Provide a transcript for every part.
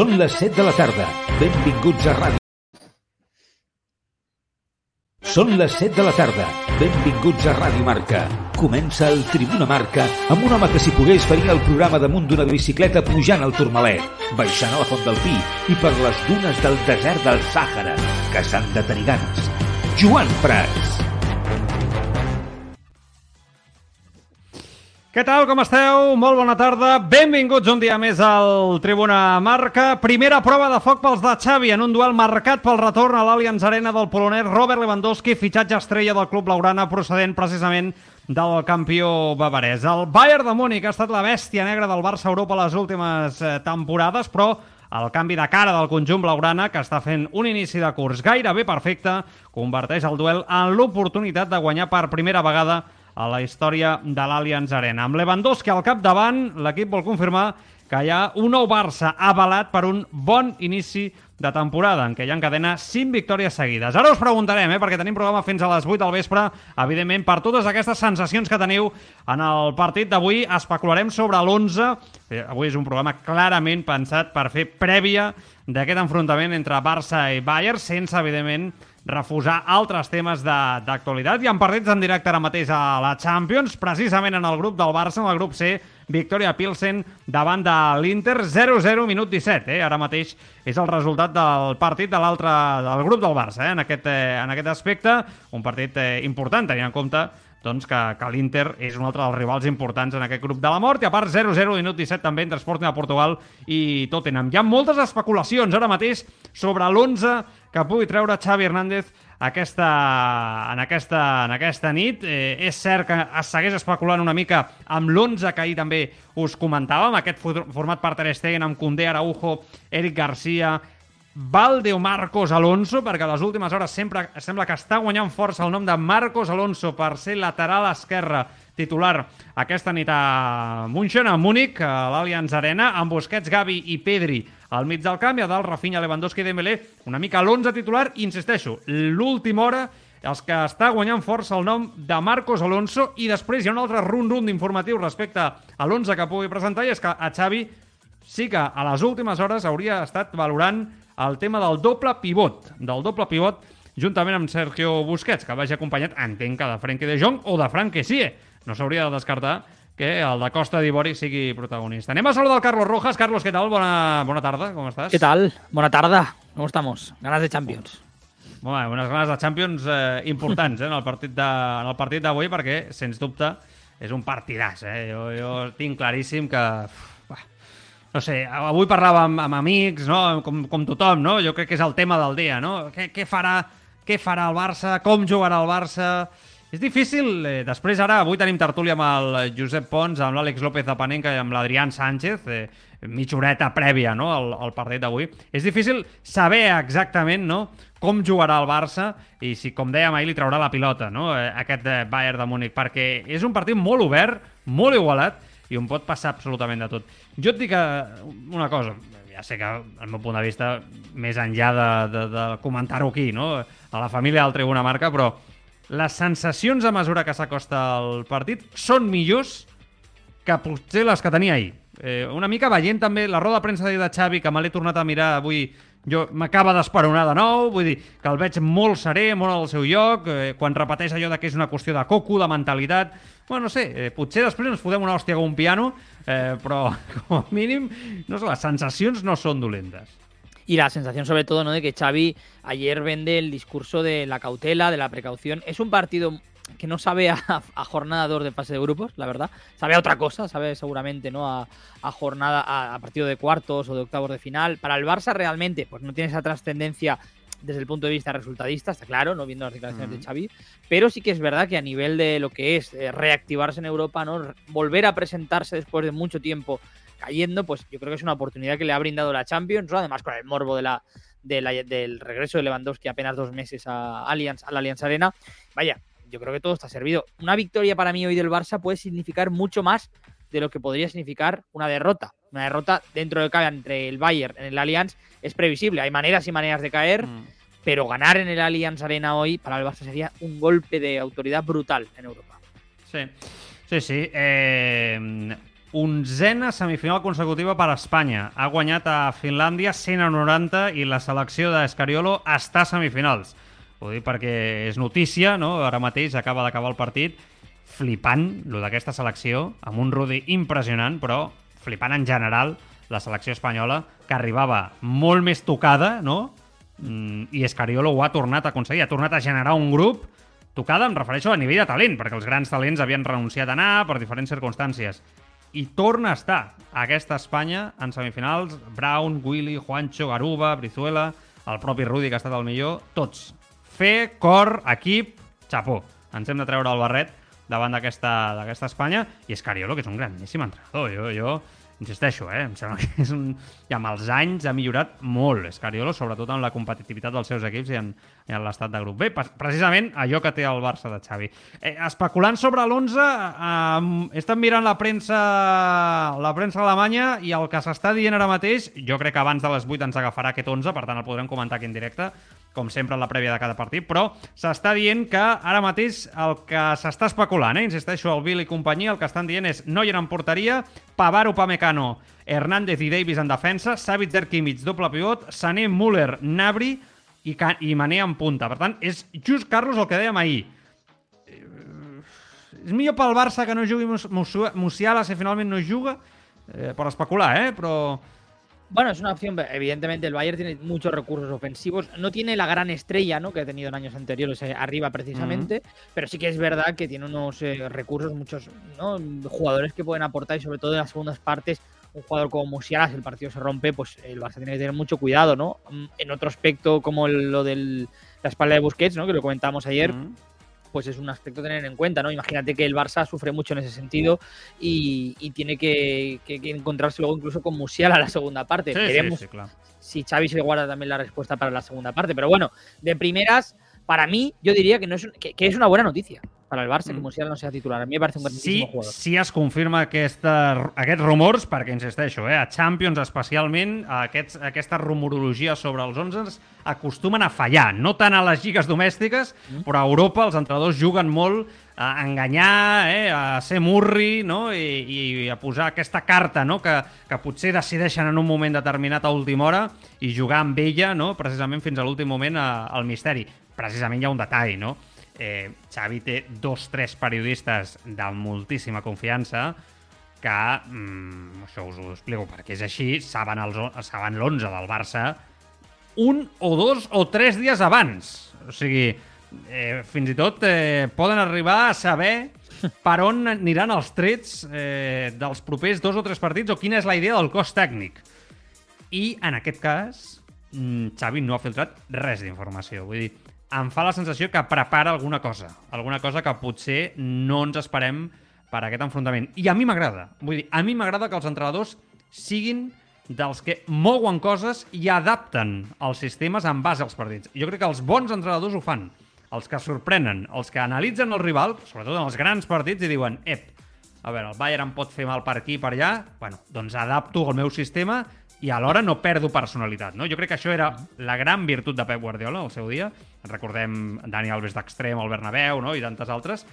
Són les 7 de la tarda. Benvinguts a ràdio. Són les 7 de la tarda. Benvinguts a Ràdio Marca. Comença el Tribuna Marca amb un home que si pogués faria el programa damunt d'una bicicleta pujant al Turmalet, baixant a la Font del Pi i per les dunes del desert del Sàhara, que s'han de tenir ganes. Joan Prats. Què tal, com esteu? Molt bona tarda. Benvinguts un dia més al Tribuna Marca. Primera prova de foc pels de Xavi en un duel marcat pel retorn a l'Allianz Arena del polonès Robert Lewandowski, fitxatge estrella del club laurana procedent precisament del campió bavarès. El Bayern de Múnich ha estat la bèstia negra del Barça Europa les últimes eh, temporades, però el canvi de cara del conjunt blaugrana, que està fent un inici de curs gairebé perfecte, converteix el duel en l'oportunitat de guanyar per primera vegada a la història de l'Allianz Arena. Amb Lewandowski al capdavant, l'equip vol confirmar que hi ha un nou Barça avalat per un bon inici de temporada, en què hi ha encadena 5 victòries seguides. Ara us preguntarem, eh, perquè tenim programa fins a les 8 del vespre, evidentment, per totes aquestes sensacions que teniu en el partit d'avui, especularem sobre l'11. Eh, avui és un programa clarament pensat per fer prèvia d'aquest enfrontament entre Barça i Bayern, sense, evidentment, refusar altres temes d'actualitat. Hi ha partits en directe ara mateix a la Champions, precisament en el grup del Barça, en el grup C, Victoria Pilsen davant de l'Inter, 0-0, minut 17. Eh? Ara mateix és el resultat del partit de l'altre del grup del Barça, eh? en, aquest, eh, en aquest aspecte. Un partit eh, important, tenint en compte doncs, que, que l'Inter és un altre dels rivals importants en aquest grup de la mort. I a part, 0-0, minut 17 també entre Sporting de Portugal i Tottenham. Hi ha moltes especulacions ara mateix sobre l'11 que pugui treure Xavi Hernández aquesta, en, aquesta, en aquesta nit. Eh, és cert que es segueix especulant una mica amb l'11 que ahir també us comentàvem, aquest format per Ter Stegen amb Koundé, Araujo, Eric Garcia, Valde o Marcos Alonso, perquè a les últimes hores sempre sembla que està guanyant força el nom de Marcos Alonso per ser lateral esquerre titular aquesta nit a München, a Múnich, a l'Allianz Arena, amb Busquets, Gavi i Pedri al mig del camp, i a dalt Rafinha, Lewandowski i Dembélé, una mica l'11 titular, insisteixo, l'última hora els que està guanyant força el nom de Marcos Alonso i després hi ha un altre run-run d'informatiu respecte a l'11 que pugui presentar i és que a Xavi sí que a les últimes hores hauria estat valorant el tema del doble pivot, del doble pivot juntament amb Sergio Busquets, que vagi acompanyat, entenc que de Frenkie de Jong o de Frank Kessie. No s'hauria de descartar que el de Costa d'Ivori sigui protagonista. Anem a saludar el Carlos Rojas. Carlos, què tal? Bona, bona tarda, com estàs? ¿Qué tal? Buena tarde. ¿Cómo estamos? Ganas de Champions. Bé, unes ganes de Champions eh, importants eh, en el partit de, en el partit d'avui perquè, sens dubte, és un partidàs. Eh? Jo, jo tinc claríssim que... Uf, no sé, avui parlava amb, amb amics, no? com, com tothom, no? jo crec que és el tema del dia. No? Què, què, farà, què farà el Barça? Com jugarà el Barça? És difícil, eh, després ara, avui tenim tertúlia amb el Josep Pons, amb l'Àlex López de Panenca i amb l'Adrián Sánchez, eh, mitja horeta prèvia no, al, al partit d'avui. És difícil saber exactament no, com jugarà el Barça i si, com dèiem ahir, li traurà la pilota no, eh, aquest eh, Bayern de Múnich, perquè és un partit molt obert, molt igualat, i on pot passar absolutament de tot. Jo et dic una cosa, ja sé que, al meu punt de vista, més enllà de, de, de comentar-ho aquí, no? a la família del Tribuna Marca, però les sensacions a mesura que s'acosta el partit són millors que potser les que tenia ahir. Eh, una mica veient també la roda de premsa de Xavi, que me l'he tornat a mirar avui, jo m'acaba d'esperonar de nou, vull dir que el veig molt serè, molt al seu lloc, eh, quan repeteix allò de que és una qüestió de coco, de mentalitat... Bueno, no sé, eh, potser després ens podem una hòstia com un piano, eh, però com a mínim, no sé, les sensacions no són dolentes. Y la sensación sobre todo ¿no? de que Xavi ayer vende el discurso de la cautela, de la precaución. Es un partido que no sabe a, a, jornada 2 de fase de grupos, la verdad. Sabe a otra cosa, sabe seguramente no a, a jornada, a, partido de cuartos o de octavos de final. Para el Barça realmente, pues no tiene esa trascendencia desde el punto de vista resultadista, está claro, no viendo las declaraciones de Xavi, pero sí que es verdad que a nivel de lo que es eh, reactivarse en Europa, ¿no? Volver a presentarse después de mucho tiempo cayendo, pues yo creo que es una oportunidad que le ha brindado la Champions, además con el morbo de la, del regreso de Lewandowski apenas dos meses a, Allianz, a la Allianz Arena. Vaya, yo creo que todo está servido. Una victoria para mí hoy del Barça puede significar mucho más de lo que podría significar una derrota. Una derrota dentro de cabe entre el Bayern en el Allianz es previsible. Hay maneras y maneras de caer, mm. pero ganar en el Allianz Arena hoy para el Barça sería un golpe de autoridad brutal en Europa. Sí, sí, sí. Eh, onzena semifinal consecutiva per a Espanya. Ha guanyat a Finlàndia 100 a 90 i la selecció d'Escariolo està a semifinals. Ho dic perquè és notícia, no? Ara mateix acaba d'acabar el partit flipant, lo d'aquesta selecció, amb un Rudi impressionant, però flipant en general la selecció espanyola, que arribava molt més tocada, no? Mm, I Escariolo ho ha tornat a aconseguir, ha tornat a generar un grup tocada, em refereixo a nivell de talent, perquè els grans talents havien renunciat a anar per diferents circumstàncies. I torna a estar aquesta Espanya en semifinals, Brown, Willy, Juancho, Garuba, Brizuela, el propi Rudi, que ha estat el millor, tots. Fer, cor, equip, xapó. Ens hem de treure el barret davant d'aquesta Espanya i Escariolo, que és un grandíssim entrenador. Jo, jo insisteixo, eh? em sembla que és un... I amb els anys ha millorat molt Escariolo, sobretot en la competitivitat dels seus equips i en, en l'estat de grup. Bé, precisament allò que té el Barça de Xavi. Eh, especulant sobre l'11, eh, he estat mirant la premsa, la premsa alemanya i el que s'està dient ara mateix, jo crec que abans de les 8 ens agafarà aquest 11, per tant el podrem comentar aquí en directe, com sempre en la prèvia de cada partit, però s'està dient que ara mateix el que s'està especulant, eh? insisteixo, el Bill i companyia, el que estan dient és Neuer en porteria, Pavaro, Pamecano, Hernández i Davis en defensa, Savitzer, Kimmich, doble pivot, Sané, Müller, Nabri i, i Mané en punta. Per tant, és just, Carlos, el que dèiem ahir. Eh, és millor pel Barça que no jugui Musiala si finalment no juga, eh, per especular, eh? però Bueno, es una opción. Evidentemente, el Bayern tiene muchos recursos ofensivos. No tiene la gran estrella ¿no? que ha tenido en años anteriores eh, arriba, precisamente. Pero sí que es verdad que tiene unos eh, recursos, muchos ¿no? jugadores que pueden aportar y, sobre todo, en las segundas partes. Un jugador como Musiala, si el partido se rompe, pues el Barça tiene que tener mucho cuidado, ¿no? Mm, en otro aspecto, como lo de la espalda de Busquets, ¿no? Que lo comentamos ayer pues es un aspecto a tener en cuenta, ¿no? Imagínate que el Barça sufre mucho en ese sentido y, tiene que, encontrarse luego incluso con Musiala a la segunda parte. Queremos si Xavi se guarda también la respuesta para la segunda parte. Pero bueno, de primeras, para mí, yo diría que, no es, que es una buena noticia per al Barça, mm. que Musiala no sigui titular. A mi em parece un grandíssim sí, jugador. Sí, es confirma aquesta, aquests rumors, perquè insisteixo, eh, a Champions especialment, aquests, aquesta rumorologia sobre els 11 acostumen a fallar, no tant a les lligues domèstiques, mm. però a Europa els entrenadors juguen molt a enganyar, eh, a ser murri no? I, i a posar aquesta carta no? que, que potser decideixen en un moment determinat a última hora i jugar amb ella no? precisament fins a l'últim moment a, al misteri. Precisament hi ha un detall, no? eh, Xavi té dos, tres periodistes de moltíssima confiança que, mm, això us ho explico perquè és així, saben l'11 del Barça un o dos o tres dies abans. O sigui, eh, fins i tot eh, poden arribar a saber per on aniran els trets eh, dels propers dos o tres partits o quina és la idea del cos tècnic. I, en aquest cas, mm, Xavi no ha filtrat res d'informació. Vull dir, em fa la sensació que prepara alguna cosa. Alguna cosa que potser no ens esperem per aquest enfrontament. I a mi m'agrada. Vull dir, a mi m'agrada que els entrenadors siguin dels que mouen coses i adapten els sistemes en base als partits. Jo crec que els bons entrenadors ho fan. Els que sorprenen, els que analitzen el rival, sobretot en els grans partits, i diuen, ep, a veure, el Bayern em pot fer mal per aquí i per allà, bueno, doncs adapto el meu sistema i alhora no perdo personalitat. No? Jo crec que això era la gran virtut de Pep Guardiola al seu dia. Recordem Dani Alves d'extrem al Bernabéu no? i tantes altres.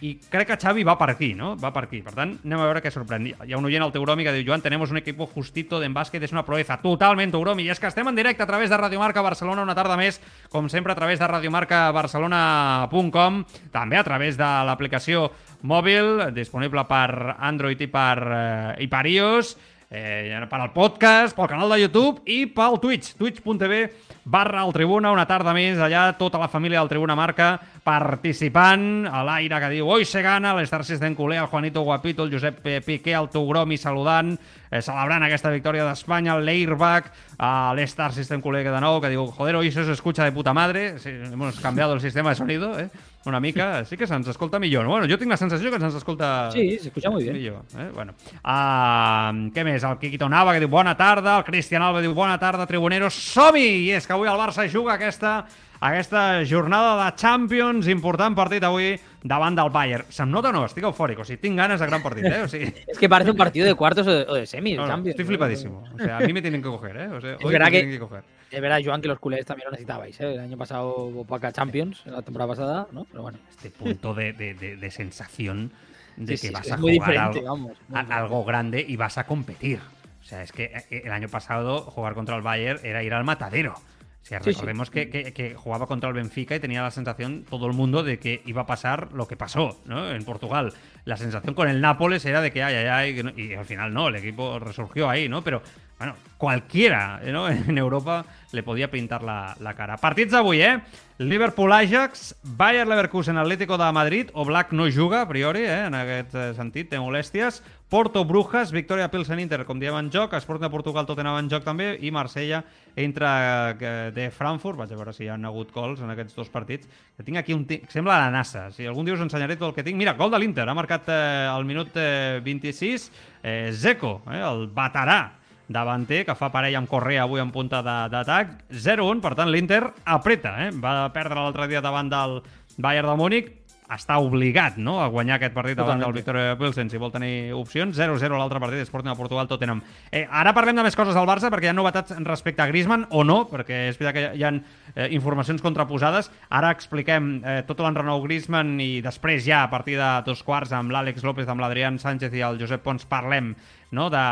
I crec que Xavi va per aquí, no? Va per aquí. Per tant, anem a veure què sorprèn. Hi ha un oient al Teuromi que diu Joan, tenemos un equipo justito de bàsquet, és una proeza. Totalment, Teuromi. I és que estem en directe a través de Radio Marca Barcelona una tarda més, com sempre a través de radiomarcabarcelona.com, també a través de l'aplicació mòbil, disponible per Android i per, eh, i per iOS, eh, per al podcast, pel canal de YouTube i pel Twitch, twitch.tv barra el Tribuna, una tarda més allà, tota la família del Tribuna Marca participant, a l'aire que diu Oi se gana, l'Star System Culer, el Juanito Guapito, el Josep Piqué, el Togromi saludant, eh, celebrant aquesta victòria d'Espanya, l'Airbag, a l'Star System que de nou, que diu, joder, hoy eso se escucha de puta madre, sí, hemos cambiado el sistema de sonido, eh? una mica, sí que se'ns escolta millor. Bueno, jo tinc la sensació que se'ns escolta... Sí, s'escucha molt bé. Millor, eh? bueno. Uh, què més? El Quiquito Nava, que diu bona tarda, el Cristian Alba diu bona tarda, tribuneros, som-hi! I és que avui el Barça juga aquesta aquesta jornada de Champions, important partit avui davant del Bayern. Se'm nota o no? Estic eufòric, o sigui, tinc ganes de gran partit, eh? O sigui... es que parece un partido de cuartos o de, o de semis, no, no, Champions. Estoy flipadísimo. O sea, a mí me tienen que coger, ¿eh? O sea, es verdad que, que coger. Es verdad, Joan, que los culés también lo necesitabais, ¿eh? El año pasado Opaca Champions, la temporada pasada, ¿no? Pero bueno. Este punto de, de, de, de sensación de Sí, que sí, vas a jugar algo, vamos, algo grande y vas a competir. O sea, es que eh, el año pasado jugar contra el Bayern era ir al matadero. O sea, Sí, sí. recordemos Que, que- que jugaba contra el Benfica y tenía la sensación todo el mundo de que iba a pasar lo que pasó ¿no? en Portugal. La sensación con el Nápoles era de que ay, ay, ay, y al final no, el equipo resurgió ahí, ¿no? Pero bueno, cualquiera ¿no? en Europa le podía pintar la, la cara. Partits d'avui, eh? Liverpool-Ajax, Bayern-Leverkusen, Atlético de Madrid, o Black no juga, a priori, eh? en aquest eh, sentit, té molèsties. Porto-Brujas, Victoria Pilsen-Inter, com diem en joc, Sporting de Portugal, Tottenham en joc també, i Marsella entra eh, de Frankfurt, vaig a veure si hi ha hagut gols en aquests dos partits, que tinc aquí un... Sembla la NASA, si algun dia us ensenyaré tot el que tinc. Mira, gol de l'Inter, ha marcat eh, al minut eh, 26, eh, Zeko, eh, el veterà davanter, que fa parella amb Correa avui en punta d'atac. 0-1, per tant, l'Inter apreta, eh? Va perdre l'altre dia davant del Bayern de Múnich, està obligat no? a guanyar aquest partit davant del. Victoria Pilsen si vol tenir opcions. 0-0 l'altre partit, Sporting de Portugal, Tottenham. Eh, ara parlem de més coses del Barça, perquè hi ha novetats respecte a Griezmann, o no, perquè és veritat que hi ha eh, informacions contraposades. Ara expliquem eh, tot l'enrenou Griezmann i després ja, a partir de dos quarts, amb l'Àlex López, amb l'Adrián Sánchez i el Josep Pons, parlem no? de,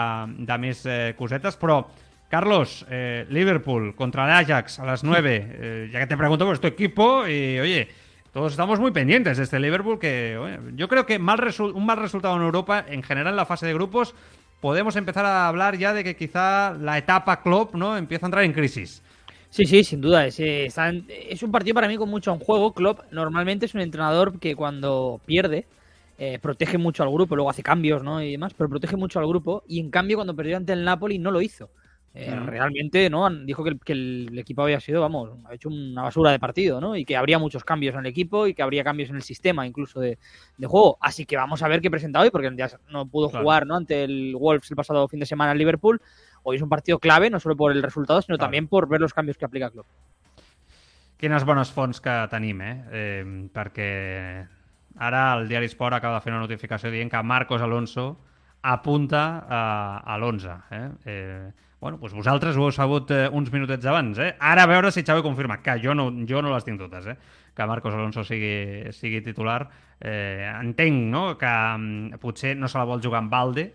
de més eh, cosetes, però Carlos, eh, Liverpool contra el Ajax a las 9. Eh, ya que te pregunto por tu equipo, y oye, todos estamos muy pendientes de este Liverpool que oye, yo creo que mal un mal resultado en Europa, en general en la fase de grupos, podemos empezar a hablar ya de que quizá la etapa Klopp ¿no? empieza a entrar en crisis. Sí, sí, sin duda. Es, eh, es un partido para mí con mucho en juego. Klopp normalmente es un entrenador que cuando pierde eh, protege mucho al grupo, luego hace cambios ¿no? y demás, pero protege mucho al grupo. Y en cambio, cuando perdió ante el Napoli, no lo hizo. Eh, Mm. Realmente, ¿no? Dijo que el, que el equipo había sido, vamos, ha hecho una basura de partido, ¿no? Y que habría muchos cambios en el equipo y que habría cambios en el sistema, incluso de, de juego. Así que vamos a ver qué presenta hoy, porque ya no pudo Claro. jugar, ¿no? Ante el Wolves el pasado fin de semana en Liverpool. Hoy es un partido clave, no solo por el resultado, sino Claro. también por ver los cambios que aplica Klopp. Quines bones fonts que tenim, eh? eh perquè ara el diari Esport acaba de fer una notificació dient que Marcos Alonso apunta a, a l'11. Eh? Eh, bueno, doncs vosaltres ho heu sabut eh, uns minutets abans. Eh? Ara a veure si Xavi confirma, que jo no, jo no les tinc totes, eh? que Marcos Alonso sigui, sigui titular. Eh, entenc no? que mm, potser no se la vol jugar amb Valde,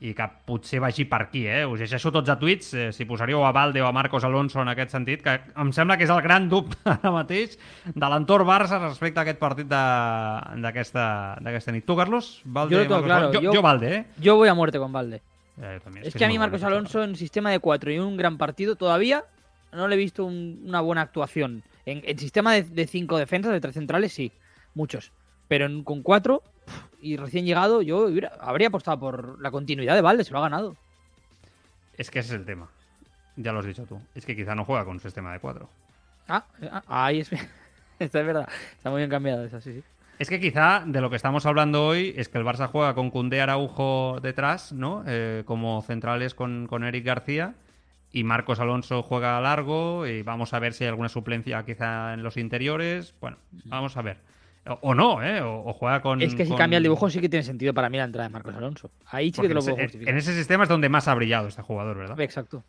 i que potser vagi per aquí, eh? Us llegeixo tots a tuits, eh, si posaríeu a Valde o a Marcos Alonso en aquest sentit, que em sembla que és el gran dubte ara mateix de l'entorn Barça respecte a aquest partit de- d'aquesta nit. Tu, Carlos? Valde, tengo Marcos claro, Alonso? Jo, yo- jo Valde, eh? Yo voy a muerte con Valde. Eh, Es que a mí Marcos Alonso en sistema de cuatro y un gran partido todavía no le he visto un- una buena actuación. En, en sistema de, de cinco defensas, de tres centrales, sí, muchos. Pero en- con cuatro y recién llegado, yo hubiera- habría apostado por la continuidad de Valde, se lo ha ganado. És que ese es el tema. Ya lo has dicho tú. Es que quizá no juega con un sistema de cuatro. Ah, ah, ahí es. Esta es verdad. Está muy bien cambiada esa, sí, sí. Es que quizá de lo que estamos hablando hoy es que el Barça juega con Cundé Araujo detrás, ¿no? Eh, como centrales con, con Eric García. Y Marcos Alonso juega a largo. Y vamos a ver si hay alguna suplencia quizá en los interiores. Bueno, vamos a ver. O, o no, ¿eh? O, o juega con. Es que si con- cambia el dibujo, sí que tiene sentido para mí la entrada de Marcos Alonso. Ahí sí que te lo en puedo ese- justificar. En ese sistema es donde más ha brillado este jugador, ¿verdad? Exacto.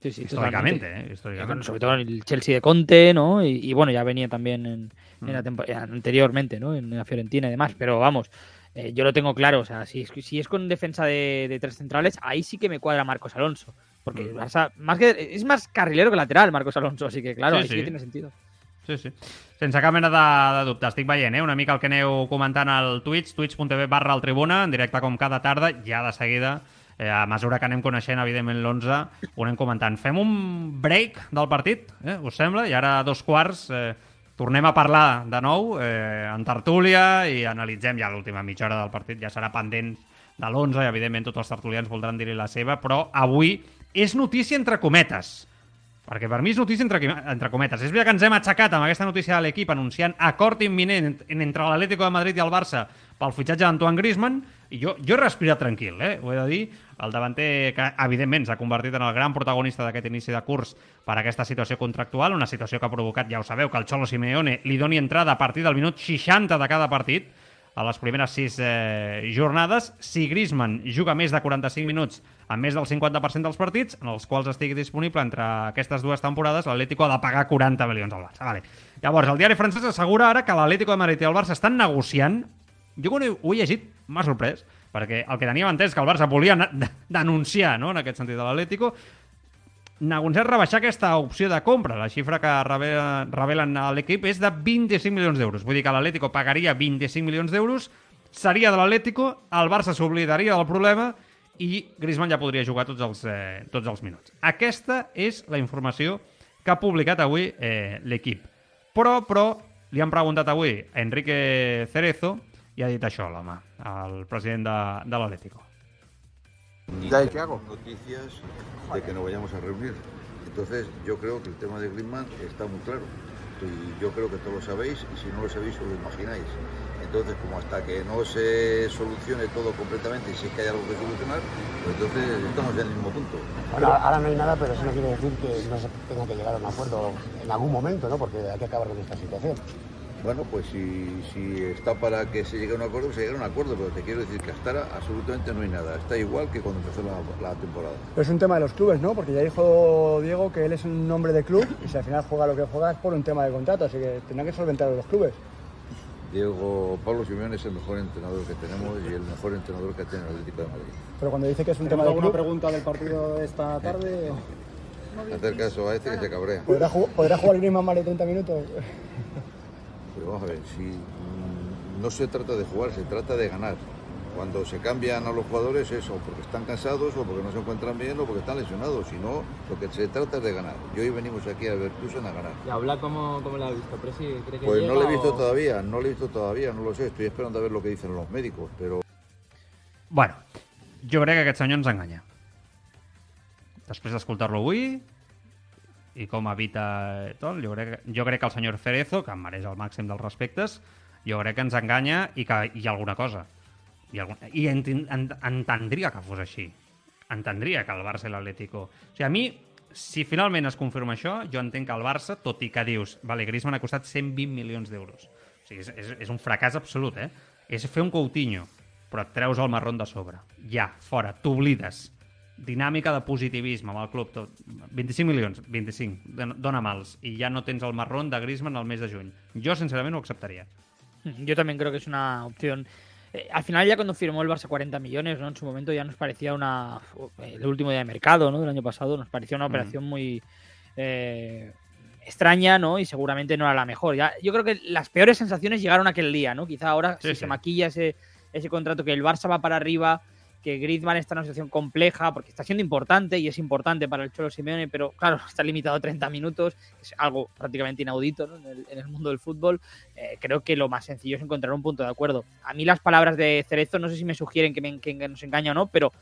Sí, sí, históricamente. ¿eh? Históricamente. sobre todo en el Chelsea de Conte, ¿no? Y, y bueno, ya venía también en, en la Mm. tempo- anteriormente, ¿no? En la Fiorentina y demás. Pero vamos, eh, yo lo tengo claro. O sea, si es, si es con defensa de, de tres centrales, ahí sí que me cuadra Marcos Alonso. Porque Mm. más que, es más carrilero que lateral Marcos Alonso. Así que claro, Sí, ahí sí sí. que tiene sentido. Sí, sí. Sense cap mena de, de dubte. Estic veient, eh? Una mica el que aneu comentant al Twitch, twitch.tv barra el Tribuna, en directe com cada tarda, ja de seguida, eh, a mesura que anem coneixent, evidentment, l'11, ho anem comentant. Fem un break del partit, eh? us sembla? I ara a dos quarts eh, tornem a parlar de nou eh, en tertúlia i analitzem ja l'última mitja hora del partit. Ja serà pendent de l'11 i, evidentment, tots els tertulians voldran dir-hi la seva, però avui és notícia entre cometes. Perquè per mi és notícia entre, entre cometes. És veritat que ens hem aixecat amb aquesta notícia de l'equip anunciant acord imminent en- entre l'Atlético de Madrid i el Barça pel fitxatge d'Antoine Griezmann jo, jo he respirat tranquil, eh? ho he de dir. El davanter que, evidentment, s'ha convertit en el gran protagonista d'aquest inici de curs per aquesta situació contractual, una situació que ha provocat, ja ho sabeu, que el Xolo Simeone li doni entrada a partir del minut 60 de cada partit a les primeres sis eh, jornades. Si Griezmann juga més de 45 minuts en més del 50% dels partits, en els quals estigui disponible entre aquestes dues temporades, l'Atlético ha de pagar 40 milions al Barça. Vale. Llavors, el diari francès assegura ara que l'Atlético de Madrid i el Barça estan negociant Jo quan ho he llegit m'ha sorprès, perquè el que teníem entès que el Barça volia denunciar, no?, en aquest sentit de l'Atlético, negociar rebaixar aquesta opció de compra. La xifra que revelen, a l'equip és de 25 milions d'euros. Vull dir que l'Atlético pagaria 25 milions d'euros, seria de l'Atlético, el Barça s'oblidaria del problema i Griezmann ja podria jugar tots els, eh, tots els minuts. Aquesta és la informació que ha publicat avui eh, l'equip. Però, però, li han preguntat avui a Enrique Cerezo i ha dit això, l'home, el president de, de l'Atlético. ¿Ya qué hago? Noticias de que nos vayamos a reunir. Entonces, yo creo que el tema de Griezmann está muy claro. Y yo creo que todos lo sabéis, y si no lo sabéis, os lo imagináis. Entonces, como hasta que no se solucione todo completamente y si es que hay algo que solucionar, pues entonces estamos en el mismo punto. Bueno, ahora no hay nada, pero eso no quiere decir que no se tenga que llegar a un acuerdo en algún momento, ¿no? Porque hay que acabar con esta situación. Bueno, pues si, si está para que se llegue a un acuerdo, se llegue a un acuerdo, pero te quiero decir que hasta ahora absolutamente no hay nada. Está igual que cuando empezó la, la temporada. Pero es un tema de los clubes, ¿no? Porque ya dijo Diego que él es un hombre de club y si al final juega lo que juega es por un tema de contrato, así que tendrán que solventar los clubes. Diego Pablo Simeone es el mejor entrenador que tenemos y el mejor entrenador que tiene el Atlético de Madrid. Pero cuando dice que es un tema de alguna club, pregunta del partido de esta tarde? Hacer caso a este que se cabrea. ¿podrá, ju- ¿podrá jugar Griezmann más de 30 minutos? Pero vamos a ver, si mm, no se trata de jugar, se trata de ganar. Cuando se cambian a los jugadores es o porque están cansados o porque no se encuentran bien o porque están lesionados. Si no, lo que se trata es de ganar. Y hoy venimos aquí a Leverkusen a ganar. ¿Y habla cómo, cómo la ha visto? ¿Presi cree que Pues no lo he visto o- todavía, no lo he visto todavía, no lo sé. Estoy esperando a ver lo que dicen los médicos, pero Bueno, jo crec que aquest senyor ens enganya. Després d'escoltar-lo avui i com evita tot, jo crec, jo crec que el senyor Cerezo, que em mereix el màxim dels respectes, jo crec que ens enganya i que hi ha alguna cosa. I, algun... I enten... en... entendria que fos així. Entendria que el Barça i l'Atlético... O sigui, a mi, si finalment es confirma això, jo entenc que el Barça, tot i que dius, vale, Griezmann ha costat 120 milions d'euros. O sigui, és, és, és un fracàs absolut, eh? És fer un Coutinho, però et treus el marrón de sobre. Ja, fora, t'oblides. Dinàmica de positivisme amb el club. Tot. 25 milions, 25, don- dona mals. I ja no tens el marrón de Griezmann al mes de juny. Jo, sincerament, ho acceptaria. Yo también creo que es una opción. Eh, al final, ya cuando firmó el Barça 40 millones, ¿no? En su momento ya nos parecía una. El último día de mercado, ¿no? Del año pasado, nos parecía una operación muy. eh, extraña, ¿no? Y seguramente no era la mejor. Ya, yo creo que las peores sensaciones llegaron aquel día, ¿no? Quizá ahora Sí, si sí. se maquilla ese, ese contrato, que el Barça va para arriba, que Griezmann está en una situación compleja, porque está siendo importante y es importante para el Cholo Simeone, pero claro, está limitado a 30 minutos, es algo prácticamente inaudito ¿no? en, el, en el mundo del fútbol. Eh, creo que lo más sencillo es encontrar un punto de acuerdo. A mí las palabras de Cerezo no sé si me sugieren que, me, que nos engaña o no, pero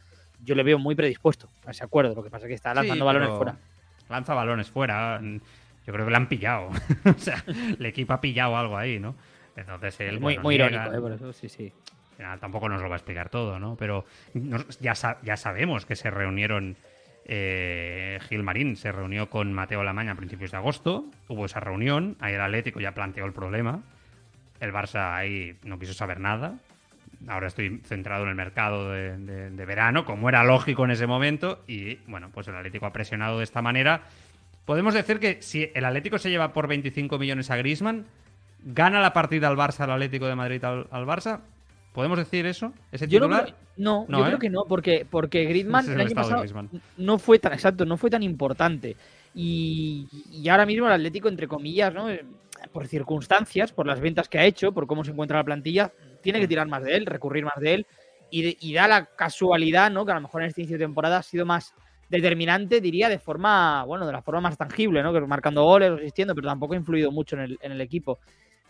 yo le veo muy predispuesto a ese acuerdo. Lo que pasa es que está lanzando Sí, balones fuera. Lanza balones fuera. Yo creo que le han pillado. o sea, el equipo ha pillado algo ahí, ¿no? Entonces él. muy bueno, muy irónico, ¿eh? por eso, sí, sí. Al final tampoco nos lo va a explicar todo, ¿no? Pero ya, sa- ya sabemos que se reunieron. eh, Gil Marín se reunió con Mateo Lamaña a principios de agosto. Hubo esa reunión. Ahí el Atlético ya planteó el problema. El Barça ahí no quiso saber nada. Ahora estoy centrado en el mercado de, verano, como era lógico en ese momento. Y bueno, pues el Atlético ha presionado de esta manera. Podemos decir que si el Atlético se lleva por 25 millones a Griezmann, ¿gana la partida al Barça, al Atlético de Madrid al, al Barça? ¿Podemos decir eso? ¿Ese Yo no titular? creo, no, No, yo ¿eh? creo que no, porque, porque Griezmann Ese es el el año estado de pasado Griezmann. no fue tan exacto, no fue tan importante. Y, y ahora mismo el Atlético, entre comillas, ¿no? Eh, por circunstancias, por las ventas que ha hecho, por cómo se encuentra la plantilla, tiene que tirar más de él, recurrir más de él. Y, da la casualidad, ¿no? Que a lo mejor en este inicio de temporada ha sido más determinante, diría, de forma, bueno, de la forma más tangible, ¿no? Que marcando goles, asistiendo, pero tampoco ha influido mucho en el, en el equipo.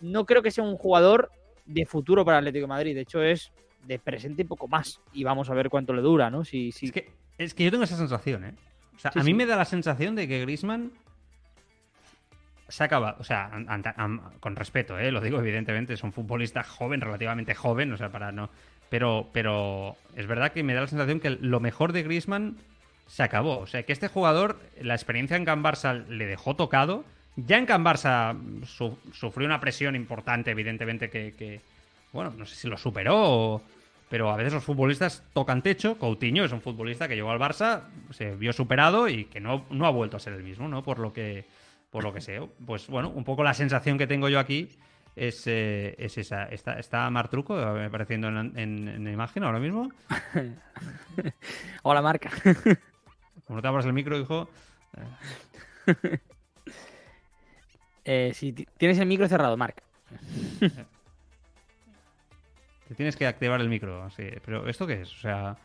No creo que sea un jugador de futuro para Atlético de Madrid. De hecho, es de presente y poco más. Y vamos a ver cuánto le dura, ¿no? Si, si... Es que, es que yo tengo esa sensación, ¿eh? O sea, Sí, a mí sí. me da la sensación de que Griezmann se ha acabado. O sea, an- an- an- con respeto, ¿eh? Lo digo evidentemente, es un futbolista joven, relativamente joven, o sea, para no. Pero, pero es verdad que me da la sensación que lo mejor de Griezmann se acabó. O sea, que este jugador, la experiencia en Can Barça le dejó tocado. Ya en Can Barça su- sufrió una presión importante, evidentemente, que, que, bueno, no sé si lo superó o- pero a veces los futbolistas tocan techo. Coutinho es un futbolista que llegó al Barça, se vio superado y que no, no ha vuelto a ser el mismo, ¿no? Por lo que, por lo que sé. Pues bueno, un poco la sensación que tengo yo aquí es, eh, es esa. ¿Está, está Martruco eh, apareciendo en, en, en imagen ahora mismo? Hola, Marca. Como no te abras el micro, hijo. Eh, si ti- tienes el micro cerrado, Marc. Te tienes que activar el micro, sí. Pero ¿esto qué es? O sea,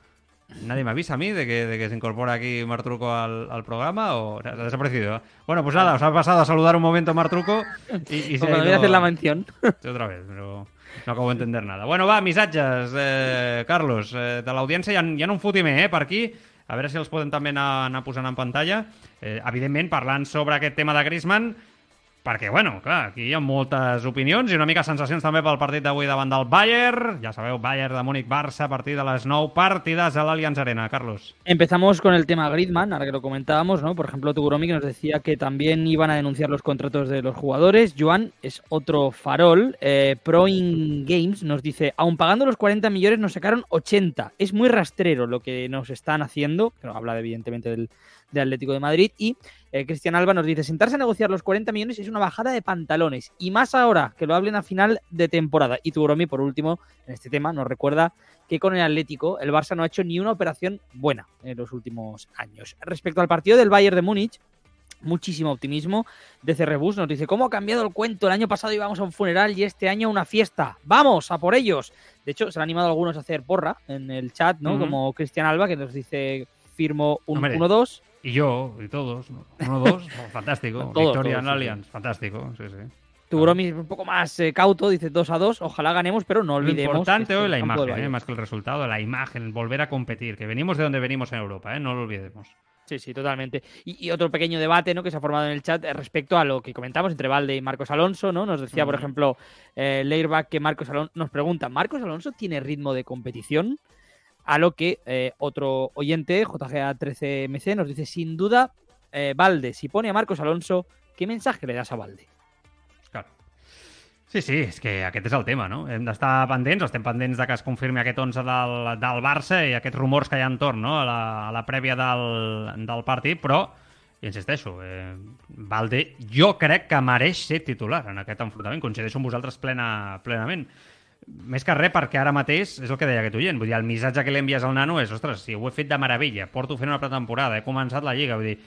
¿nadie me avisa a mí de que, de que se incorpora aquí Martruco al, al programa o ha desaparecido? Bueno, pues nada, os ha pasado a saludar un momento Martruco y, y se ha voy a ido- hacer la mención. Otra vez, però no acabo d'entendre nada. Bueno, va, missatges, eh, Carlos, eh, de l'audiència. Hi, ha, hi ha un fotimer, eh, per aquí. A veure si els podem també anar, anar posant en pantalla. Eh, evidentment, parlant sobre aquest tema de Griezmann, perquè, bueno, clar, aquí hi ha moltes opinions i una mica sensacions també pel partit d'avui davant del Bayern. Ja sabeu, Bayern de Múnich-Barça a partir de les 9 partides a l'Allianz Arena. Carlos. Empezamos con el tema Griezmann, ahora que lo comentábamos, ¿no? Por ejemplo, Tuguromi que nos decía que también iban a denunciar los contratos de los jugadores. Joan es otro farol. Eh, Pro In Games nos dice, aun pagando los 40 millones nos sacaron 80. Es muy rastrero lo que nos están haciendo, que habla evidentemente del, del Atlético de Madrid. Y eh, Cristian Alba nos dice, sentarse a negociar los 40 millones es una bajada de pantalones. Y más ahora, que lo hablen a final de temporada. Y Tuguromi, por último, en este tema, nos recuerda que con el Atlético el Barça no ha hecho ni una operación buena en los últimos años. Respecto al partido del Bayern de Múnich, muchísimo optimismo. De Cerrebus nos dice, ¿cómo ha cambiado el cuento? El año pasado íbamos a un funeral y este año a una fiesta. ¡Vamos, a por ellos! De hecho, se han animado algunos a hacer porra en el chat, ¿no? Como Cristian Alba, que nos dice, firmo un Hombre. 1-2. Y yo, y todos. ¿no? Uno, dos, fantástico. Todos, Victoria todos, en sí, fantástico. Sí, sí. Tuguromi es un poco más eh, cauto, dice 2 a 2. Ojalá ganemos, pero no Lo olvidemos. importante que es hoy la imagen, ¿eh? Más que el resultado, la imagen, volver a competir, que venimos de donde venimos en Europa, ¿eh? no lo olvidemos. Sí, sí, totalmente. Y, y otro pequeño debate ¿no? que se ha formado en el chat eh, respecto a lo que comentamos entre Valde y Marcos Alonso, ¿no? Nos decía, por ejemplo, Leirback que Marcos Alonso nos pregunta, ¿Marcos Alonso tiene ritmo de competición? A lo que eh, otro oyente, JGA13MC, nos dice, sin duda, eh, Valde, si pone a Marcos Alonso, ¿qué mensaje le das a Valde? Clar. Sí, sí, és que aquest és el tema, no? Hem d'estar pendents, estem pendents de que es confirmi aquest 11 del, del Barça i aquests rumors que hi ha entorn no? a, la, a la prèvia del, del partit, però, insisteixo, eh, Valde jo crec que mereix ser titular en aquest enfrontament, coincideixo amb vosaltres plena, plenament. Més que res perquè ara mateix, és el que deia aquest oient, vull dir, el missatge que li envies al nano és, ostres, si ho he fet de meravella, porto fent una pretemporada, he començat la Lliga, vull dir,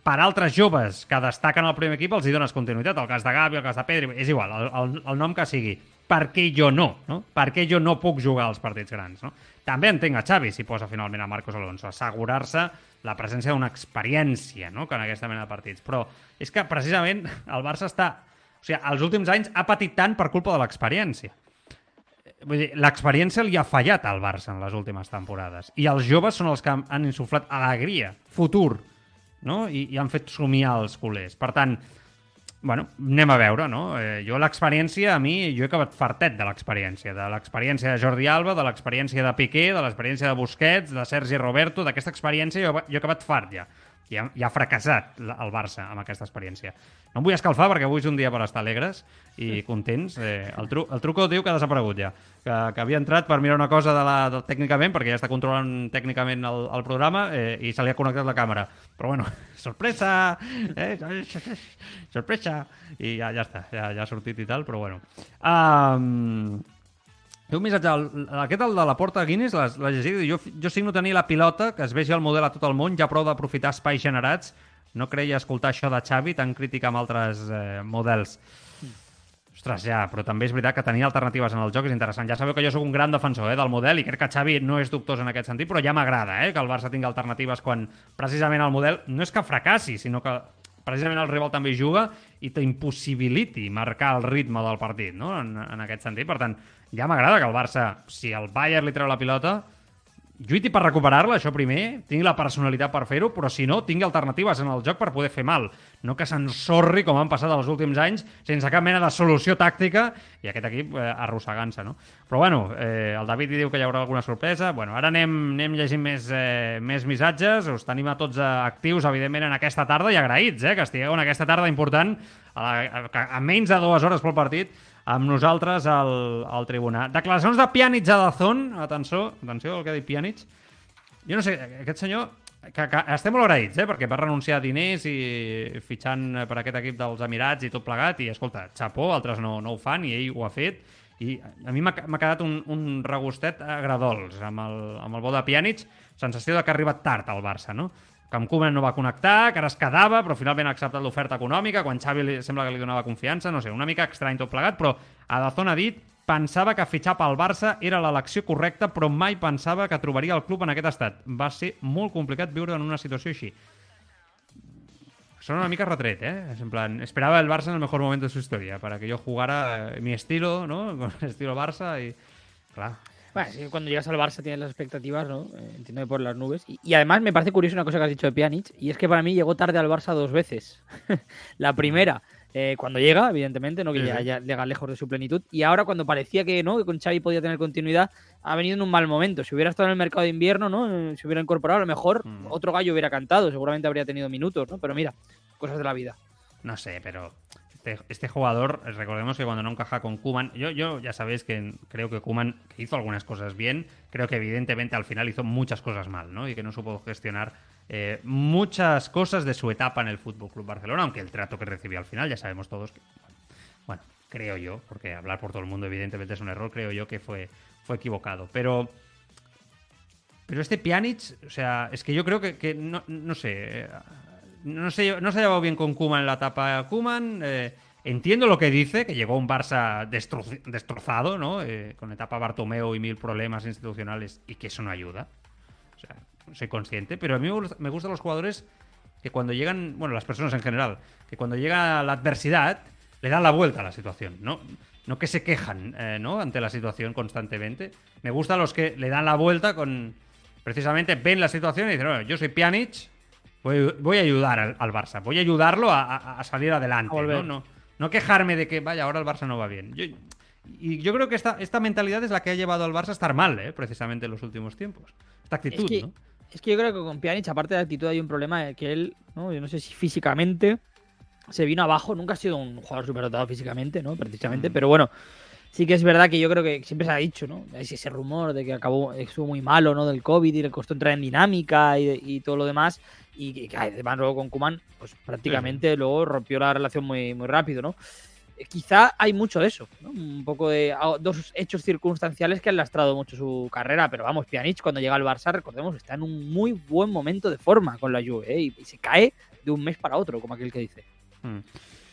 per altres joves que destaquen al primer equip els hi dones continuïtat. El cas de Gavi, el cas de Pedri, és igual, el, el, el nom que sigui. Per què jo no? no? Per què jo no puc jugar als partits grans? No? També entenc a Xavi si posa finalment a Marcos Alonso, assegurar-se la presència d'una experiència no? que en aquesta mena de partits. Però és que precisament el Barça està... O sigui, els últims anys ha patit tant per culpa de l'experiència. Vull dir, l'experiència li ha fallat al Barça en les últimes temporades. I els joves són els que han- insuflat alegria, futur, no? I, i han fet somiar els culers. Per tant, bueno, anem a veure, no? Eh, jo l'experiència, a mi, jo he acabat fartet de l'experiència. De l'experiència de Jordi Alba, de l'experiència de Piqué, de l'experiència de Busquets, de Sergi Roberto, d'aquesta experiència jo, jo he acabat fart ja. Ja, ja ha fracassat el Barça amb aquesta experiència. No em vull escalfar perquè avui és un dia per estar alegres i contents. Eh, el, tru el truco diu que ha desaparegut ja, que, que havia entrat per mirar una cosa de la, de, tècnicament, perquè ja està controlant tècnicament el, el programa eh, i se li ha connectat la càmera. Però bueno, sorpresa! Eh? Sorpresa! I ja, ja està, ja, ja ha sortit i tal, però bueno. Um, Té un missatge, el- aquest el de la porta Guinness, l'has l'has llegit? Jo, jo signo tenir la pilota, que es vegi el model a tot el món, ja prou d'aprofitar espais generats. No creia escoltar això de Xavi, tan crític amb altres eh, models. Ostres, ja, però també és veritat que tenir alternatives en el joc és interessant. Ja sabeu que jo sóc un gran defensor eh, del model i crec que Xavi no és dubtós en aquest sentit, però ja m'agrada eh, que el Barça tingui alternatives quan precisament el model no és que fracassi, sinó que precisament el rival també juga i t'impossibiliti marcar el ritme del partit, no? en, en aquest sentit. Per tant, ja m'agrada que el Barça, si el Bayern li treu la pilota, lluiti per recuperar-la, això primer, tingui la personalitat per fer-ho, però si no, tingui alternatives en el joc per poder fer mal. No que s'ensorri, com han passat els últims anys, sense cap mena de solució tàctica, i aquest equip eh, arrossegant-se, no? Però bueno, eh, el David hi diu que hi haurà alguna sorpresa. Bueno, ara anem, anem llegint més, eh, més missatges, us tenim a tots actius, evidentment, en aquesta tarda, i agraïts, eh, que estigueu en aquesta tarda important, a, la, a, a menys de dues hores pel partit, amb nosaltres al, al tribunal. Declaracions de Pjanic a Dazón. Atenció, atenció al que ha dit Pjanic. Jo no sé, aquest senyor que, que estem molt agraïts, eh? perquè va renunciar a diners i fitxant per aquest equip dels Emirats i tot plegat, i escolta, xapó, altres no, no ho fan i ell ho ha fet, i a mi m'ha quedat un, un regustet agradols amb el, amb el bo de Pjanic, sensació de que ha arribat tard al Barça, no? Koeman no va connectar, que ara es quedava, però finalment ha acceptat l'oferta econòmica, quan Xavi li, sembla que li donava confiança, no sé, una mica estrany tot plegat, però Adazón ha dit pensava que fitxar pel Barça era l'elecció correcta, però mai pensava que trobaria el club en aquest estat. Va ser molt complicat viure en una situació així. Son una mica retret, ¿eh? En plan, esperaba el Barça en el mejor momento de su historia, para que yo jugara eh, mi estilo, ¿no? Con el estilo Barça y... Claro. Bueno, sí, cuando llegas al Barça tienes las expectativas, ¿no? Eh, entiendo que por las nubes. Y, y además me parece curioso una cosa que has dicho de Pjanic, y es que para mí llegó tarde al Barça dos veces. la primera, eh, cuando llega, evidentemente, no que Sí, ya, llega lejos de su plenitud. Y ahora cuando parecía que no, que con Xavi podía tener continuidad, ha venido en un mal momento. Si hubiera estado en el mercado de invierno, ¿no? Eh, Se hubiera incorporado, a lo mejor Mm. otro gallo hubiera cantado, seguramente habría tenido minutos, ¿no? Pero mira, cosas de la vida. No sé, pero este, este jugador, recordemos que cuando no encaja con Kuman, yo, yo ya sabéis que creo que Kuman hizo algunas cosas bien, creo que evidentemente al final hizo muchas cosas mal, ¿no? Y que no supo gestionar eh, muchas cosas de su etapa en el Fútbol Club Barcelona, aunque el trato que recibió al final ya sabemos todos que, bueno, creo yo, porque hablar por todo el mundo evidentemente es un error, creo yo que fue, fue equivocado, pero pero este Pjanic, o sea, es que yo creo que, que no, no sé, eh, no se, no se ha llevado bien con Kuman en la etapa Kuman. eh, entiendo lo que dice, que llegó un Barça destrozado, ¿no? Eh, con etapa Bartomeu y mil problemas institucionales y que eso no ayuda. O sea, soy consciente, pero a mí me gustan los jugadores que cuando llegan, bueno, las personas en general, que cuando llega la adversidad le dan la vuelta a la situación, ¿no? No que se quejan, eh, ¿no? Ante la situación constantemente. Me gustan los que le dan la vuelta con, precisamente ven la situación y dicen, "Bueno, yo soy Pjanic, voy, voy a ayudar al, al Barça, voy a ayudarlo a, a- a salir adelante, A. ¿no? No, no quejarme de que, vaya, ahora el Barça no va bien. Yo- y yo creo que esta, esta mentalidad es la que ha llevado al Barça a estar mal, ¿eh? precisamente en los últimos tiempos. Esta actitud, Es que, ¿no? es que yo creo que con Pjanic, aparte de la actitud, hay un problema de que él, ¿no? yo no sé si físicamente se vino abajo, nunca ha sido un jugador superdotado físicamente, ¿no? Precisamente, Mm. pero bueno, sí que es verdad que yo creo que siempre se ha dicho, ¿no? Es ese rumor de que acabó, estuvo muy malo, ¿no? Del COVID y le costó entrar en dinámica y, y todo lo demás. Y que que además luego con Kuman, pues prácticamente luego rompió la relación muy, muy rápido, ¿no? Eh, Quizá hay mucho de eso, ¿no? Un poco de dos hechos circunstanciales que han lastrado mucho su carrera, pero vamos, Pjanic cuando llega al Barça, recordemos, está en un muy buen momento de forma con la Juve, ¿eh? y, y se cae de un mes para otro, como aquel que dice. Mm.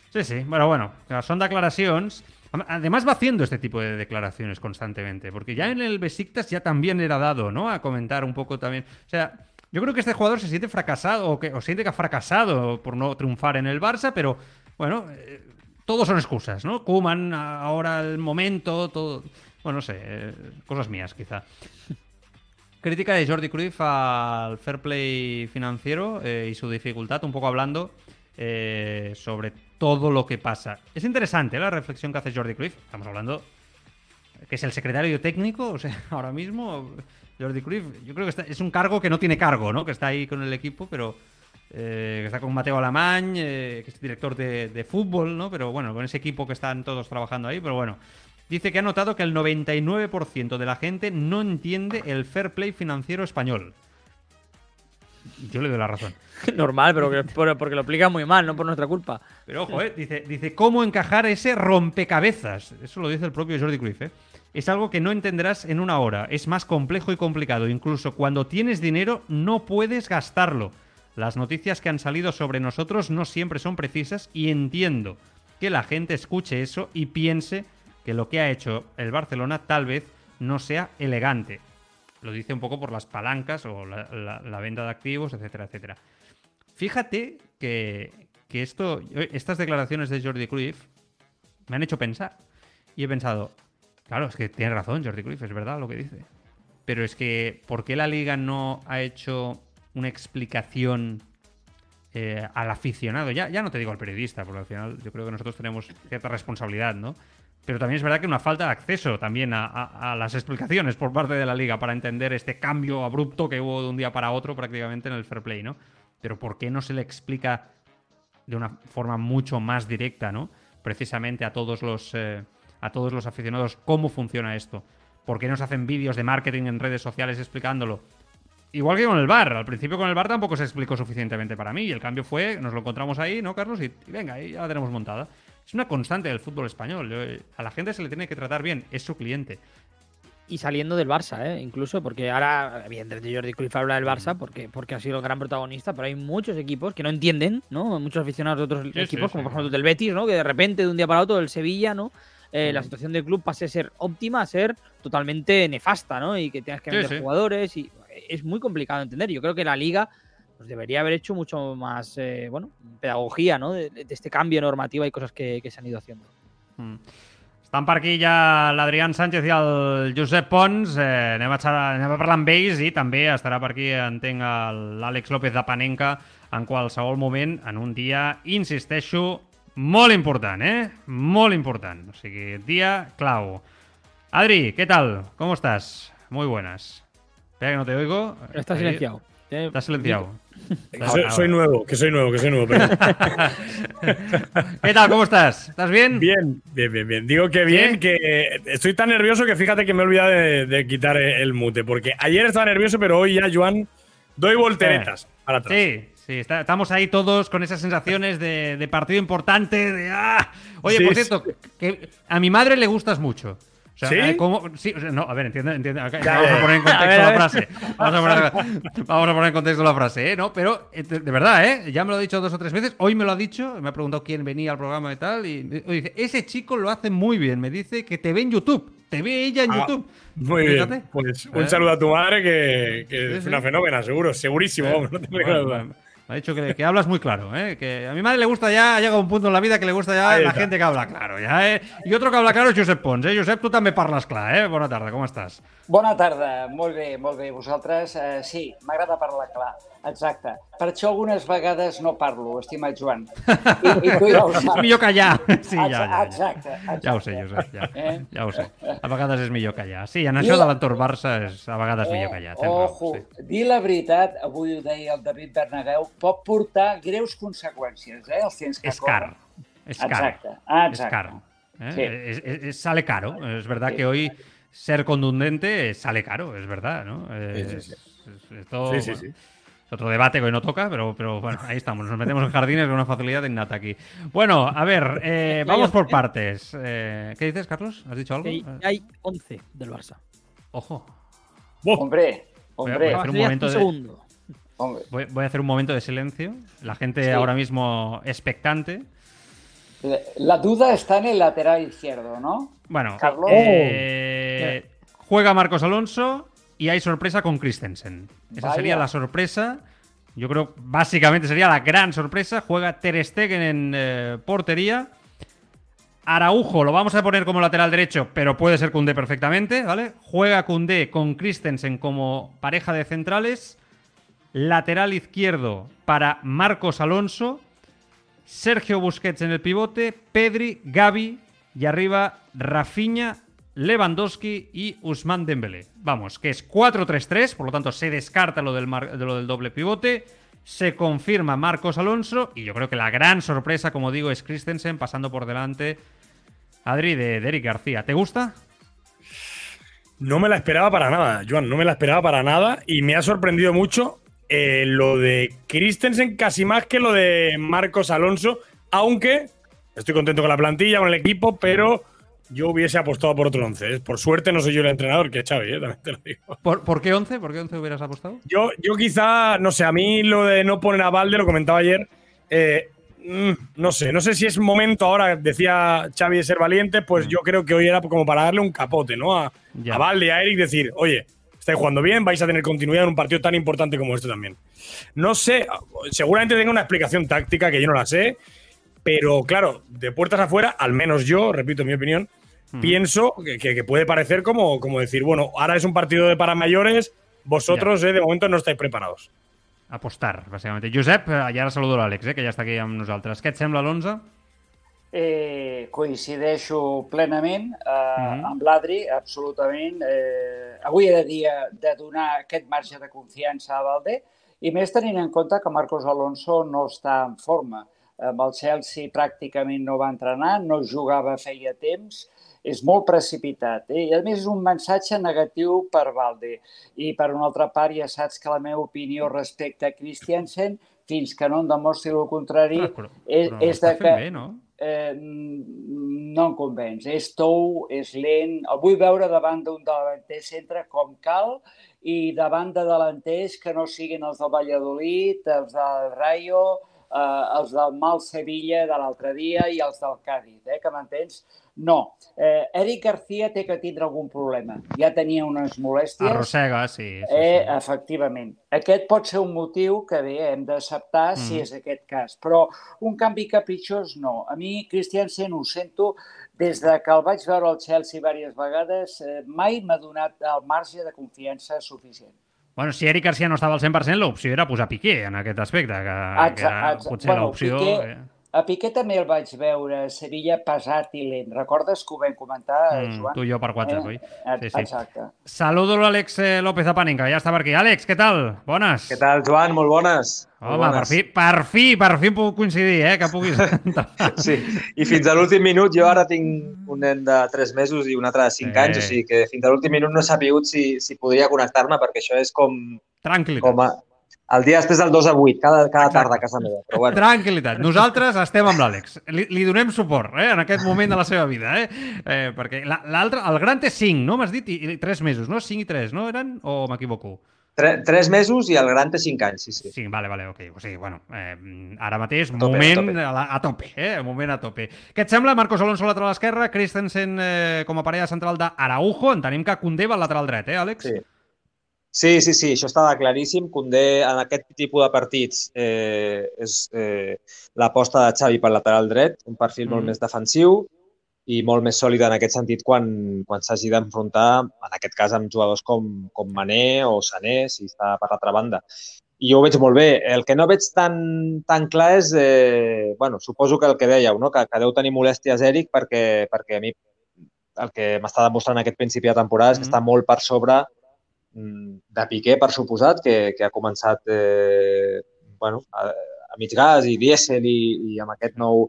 Sí, sí, pero bueno, son declaraciones. Además va haciendo este tipo de declaraciones constantemente, porque ya en el Besiktas ya también era dado, ¿no? A comentar un poco también. O sea, yo creo que este jugador se siente fracasado o que siente que ha fracasado por no triunfar en el Barça, pero bueno, eh, todos son excusas, ¿no? Kuman, ahora el momento, todo. Bueno, no sé, eh, cosas mías quizá. Crítica de Jordi Cruyff al fair play financiero eh, y su dificultad, un poco hablando sobre todo lo que pasa. Es interesante la reflexión que hace Jordi Cruyff. Estamos hablando que es el secretario técnico, o sea, ahora mismo Jordi Cruyff, yo creo que está- es un cargo que no tiene cargo, ¿no? Que está ahí con el equipo, pero eh, que está con Mateo Alamán, eh, que es director de, de fútbol, ¿no? Pero bueno, con ese equipo que están todos trabajando ahí, pero bueno. Dice que ha notado que el 99% de la gente no entiende el fair play financiero español. Yo le doy la razón. Normal, pero que- por- porque lo explica muy mal, no por nuestra culpa. Pero ojo, ¿eh? dice, dice cómo encajar ese rompecabezas. Eso lo dice el propio Jordi Cruyff. ¿eh? Es algo que no entenderás en una hora. Es más complejo y complicado. Incluso cuando tienes dinero no puedes gastarlo. Las noticias que han salido sobre nosotros no siempre son precisas y entiendo que la gente escuche eso y piense que lo que ha hecho el Barcelona tal vez no sea elegante. Lo dice un poco por las palancas o la, venta de activos, etcétera, etcétera. Fíjate que, que esto, estas declaraciones de Jordi Cruyff me han hecho pensar. Y he pensado, claro, es que tiene razón Jordi Cruyff, es verdad lo que dice. Pero es que, ¿por qué la liga no ha hecho una explicación eh, al aficionado? Ya, ya no te digo al periodista, porque al final yo creo que nosotros tenemos cierta responsabilidad, ¿no? Pero también es verdad que una falta de acceso también a, las explicaciones por parte de la liga para entender este cambio abrupto que hubo de un día para otro prácticamente en el fair play, ¿no? Pero ¿por qué no se le explica de una forma mucho más directa, ¿no? Precisamente a todos los, eh, a todos los aficionados cómo funciona esto. ¿Por qué no se hacen vídeos de marketing en redes sociales explicándolo? igual que con el bar. Al principio con el bar tampoco se explicó suficientemente para mí y el cambio fue, nos lo encontramos ahí, ¿no, Carlos? Y, y venga, ahí ya la tenemos montada. Es una constante del fútbol español. Yo- a la gente se le tiene que tratar bien, es su cliente. Y saliendo del Barça, ¿eh? incluso, porque ahora, evidentemente, Jordi Cruyff habla del Barça porque, porque ha sido el gran protagonista, pero hay muchos equipos que no entienden, ¿no? Muchos aficionados de otros Sí, equipos, sí, como sí. por ejemplo el del Betis, ¿no? Que de repente, de un día para otro, el Sevilla, ¿no? Eh, La situación del club pase de ser óptima a ser totalmente nefasta, ¿no? Y que tengas que Sí, vender sí. jugadores y es muy complicado de entender. Yo creo que la liga pues, debería haber hecho mucho más, eh, bueno, pedagogía, ¿no? De, de este cambio normativa y cosas que, que se han ido haciendo. Mm. Estan per aquí ja l'Adrián Sánchez i el Josep Pons. Eh, anem, a, xerrar- anem a parlar amb ells i també estarà per aquí, entenc, el- l'Àlex López de Panenca en qualsevol moment, en un dia, insisteixo, molt important, eh? Molt important. O sigui, dia clau. Adri, ¿qué tal? ¿Cómo estás? Muy buenas. Espera que no te oigo. Está Ahí- silenciado. Estás silenciado. Soy, soy nuevo, que soy nuevo, que soy nuevo. perdón. ¿Qué tal? ¿Cómo estás? ¿Estás bien? Bien, bien, bien, bien. Digo que bien, ¿Sí? que estoy tan nervioso que fíjate que me he olvidado de, de quitar el mute, porque ayer estaba nervioso, pero hoy ya, Joan, doy volteretas para atrás. Sí, sí, está- estamos ahí todos con esas sensaciones de, de partido importante, de ¡ah! Oye, Sí, por cierto, que a mi madre le gustas mucho. O sea, ¿Sí? eh, ¿cómo? Sí, o sea, no, a ver, entiende, entiende. acá- Ya, vamos a poner en contexto A ver, a la frase. Vamos a, poner, vamos a poner en contexto la frase, ¿eh? ¿No? Pero, eh, de verdad, ¿eh? Ya me lo ha dicho dos o tres veces. Hoy me lo ha dicho, me ha preguntado quién venía al programa y tal. Y me- dice, ese chico lo hace muy bien. Me dice que te ve en YouTube. Te ve ella en Ah, YouTube. Muy Fíjate. bien. Pues un ¿Eh? saludo a tu madre, que, que Sí, es sí. una fenómena, seguro, segurísimo. vamos, no duda. Bueno, me ha dicho que, que hablas muy claro, ¿eh? que a mi madre le gusta ya, ha llegado un punto en la vida que le gusta ya la gente que habla claro. Ja, eh? I otro que habla claro és Josep Pons. Eh? Josep, tu també parles clar, eh? Bona tarda, com estàs? Bona tarda, molt bé, molt bé. Vosaltres, eh, sí, m'agrada parlar clar, exacte. Per això algunes vegades no parlo, estimat Joan. I, i tu ja ho És saps. millor callar. Sí, ja, ja, ja. Exacte, exacte. Ja ho sé, Josep, ja, Eh? ja ho sé. A vegades és millor callar. Sí, en això I- de l'entorn Barça és a vegades millor callar. Tens raó, Ojo, sí. dir la veritat, avui ho deia el David Bernabéu, pot portar greus conseqüències, eh? Els temps que És car. És car. Exacte, exacte. caro. ¿eh? Sí. Es- es- es- sale caro. Es verdad Sí. que hoy ser contundente sale caro, es verdad, ¿no? Sí, sí, Es- sí. es- esto, Sí, sí, bueno, sí. es otro debate que hoy no toca, pero, pero bueno, ahí estamos. Nos metemos en jardines con una facilidad innata aquí. Bueno, a ver, eh, vamos por partes. Eh, ¿Qué dices, Carlos? ¿Has dicho algo? Que hay- hay 11 del Barça. Ojo. Hombre, Voy a- hombre, voy a hacer un momento de-. Voy, voy a hacer un momento de silencio. La gente Sí. ahora mismo expectante. La- duda está en el lateral izquierdo, ¿no? Bueno, Carlos. eh, juega Marcos Alonso y hay sorpresa con Christensen. Esa Vaya. sería la sorpresa. Yo creo básicamente sería la gran sorpresa. Juega Ter Stegen en eh, portería. Araujo lo vamos a poner como lateral derecho, pero puede ser Cundé perfectamente, ¿vale? Juega Cundé con Christensen como pareja de centrales. Lateral izquierdo para Marcos Alonso. Sergio Busquets en el pivote, Pedri, Gavi y arriba Rafinha, Lewandowski y Usman Dembélé. Vamos, que es 4-3-3, por lo tanto se descarta lo del doble pivote, se confirma Marcos Alonso y yo creo que la gran sorpresa, como digo, es Christensen pasando por delante Adri de, de Eric García. ¿Te gusta? No me la esperaba para nada, Joan, no me la esperaba para nada y me ha sorprendido mucho eh, lo de Christensen casi más que lo de Marcos Alonso, aunque estoy contento con la plantilla, con el equipo, pero yo hubiese apostado por otro once. ¿eh? Por suerte no soy yo el entrenador, que es Xavi, ¿eh? también te lo digo. ¿Por, por qué 11? ¿Por qué 11 hubieras apostado? Yo, yo quizá, no sé, a mí lo de no poner a Valde, lo comentaba ayer, eh, mm, no sé, no sé si es momento ahora, decía Xavi de ser valiente, pues yo creo que hoy era como para darle un capote, ¿no? A, a Valde, a Eric, decir, oye, estáis jugando bien, vais a tener continuidad en un partido tan importante como este también. No sé, seguramente tenga una explicación táctica que yo no la sé, pero claro, de puertas afuera, al menos yo, repito mi opinión, pienso que, puede parecer como, como decir, bueno, ahora es un partido de para mayores, vosotros eh, de momento no estáis preparados. Apostar, bàsicament. Josep, eh, i ara saludo l'Àlex, eh, que ja està aquí amb nosaltres. Què et sembla l'11? Eh, coincideixo plenament eh, Mhm. amb l'Adri, absolutament. Eh, avui era dia de donar aquest marge de confiança a Valde i més tenint en compte que Marcos Alonso no està en forma. Amb el Chelsea pràcticament no va entrenar, no jugava feia temps és molt precipitat. Eh? I a més és un missatge negatiu per Valde. I per una altra part ja saps que la meva opinió respecte a Christiansen, fins que no em demostri el contrari, Ah, però, és, però és de que bé, no? Eh, no em convenç. És tou, és lent. El vull veure davant d'un davanter centre com cal i davant de delanters que no siguin els del Valladolid, els del Rayo, eh, els del Mal Sevilla de l'altre dia i els del Cádiz, eh, que m'entens? No. Eh, Eric García té que tindre algun problema. Ja tenia unes molèsties. Arrossega, sí. sí, Eh, sí. efectivament. Aquest pot ser un motiu que bé, hem d'acceptar mm. si és aquest cas, però un canvi capritxós no. A mi, Christiansen, ho sento, des de que el vaig veure al Chelsea diverses vegades, eh, mai m'ha donat el marge de confiança suficient. Bueno, si Eric Garcia no estava al 100%, l'opció era posar Piqué en aquest aspecte, que, que era potser bueno, l'opció... Piqué- eh, A Piqué també el vaig veure a Sevilla pesat i lent. Recordes que ho vam comentar, eh, Mm, Joan? tu i jo per WhatsApp, oi? Eh, Sí, sí. Exacte. Saludo l'Àlex eh, López Apanin, que ja està per aquí. Àlex, què tal? Bones. Què tal, Joan? Molt bones. Molt Home, per bones. fi, per fi, per fi puc coincidir, eh? Que puguis entrar. Sí, i fins a l'últim minut, jo ara tinc un nen de 3 mesos i un altre de 5 Sí. anys, o sigui que fins a l'últim minut no he sabut si, si podria connectar-me, perquè això és com, Tranquil·litat. com a, el dia després del 2 a 8, cada, cada tarda a casa meva. Però bueno, Tranquil·litat. Nosaltres estem amb l'Àlex. Li, li donem suport eh, en aquest moment de la seva vida. Eh? Eh, perquè la- l'altre, el gran té 5, no? M'has dit? I, i 3 mesos, no? 5 i 3, no eren? O m'equivoco? 3 mesos i el gran té 5 anys, sí, sí. Sí, vale, vale, ok. O sigui, bueno, eh, ara mateix, A tope, moment a tope. a, la- a tope, eh? Moment a tope. Què et sembla? Marcos Alonso al lateral esquerre, Christensen eh, com a parella central d'Araujo. Entenem que Condé va al lateral dret, eh, Àlex? Sí. Sí, sí, sí, això estava claríssim. Condé en aquest tipus de partits eh, és eh, l'aposta de Xavi pel lateral dret, un perfil molt Mhm. més defensiu i molt més sòlid en aquest sentit quan, quan s'hagi d'enfrontar, en aquest cas, amb jugadors com, com Mané o Sané, si està per l'altra banda. I jo ho veig molt bé. El que no veig tan, tan clar és, eh, bueno, suposo que el que dèieu, no? que, que deu tenir molèsties Eric perquè, perquè a mi el que m'està demostrant aquest principi de temporada és que Mhm. està molt per sobre mm, de Piqué, per suposat, que, que ha començat eh, bueno, a, a mig gas i dièsel i, i amb aquest nou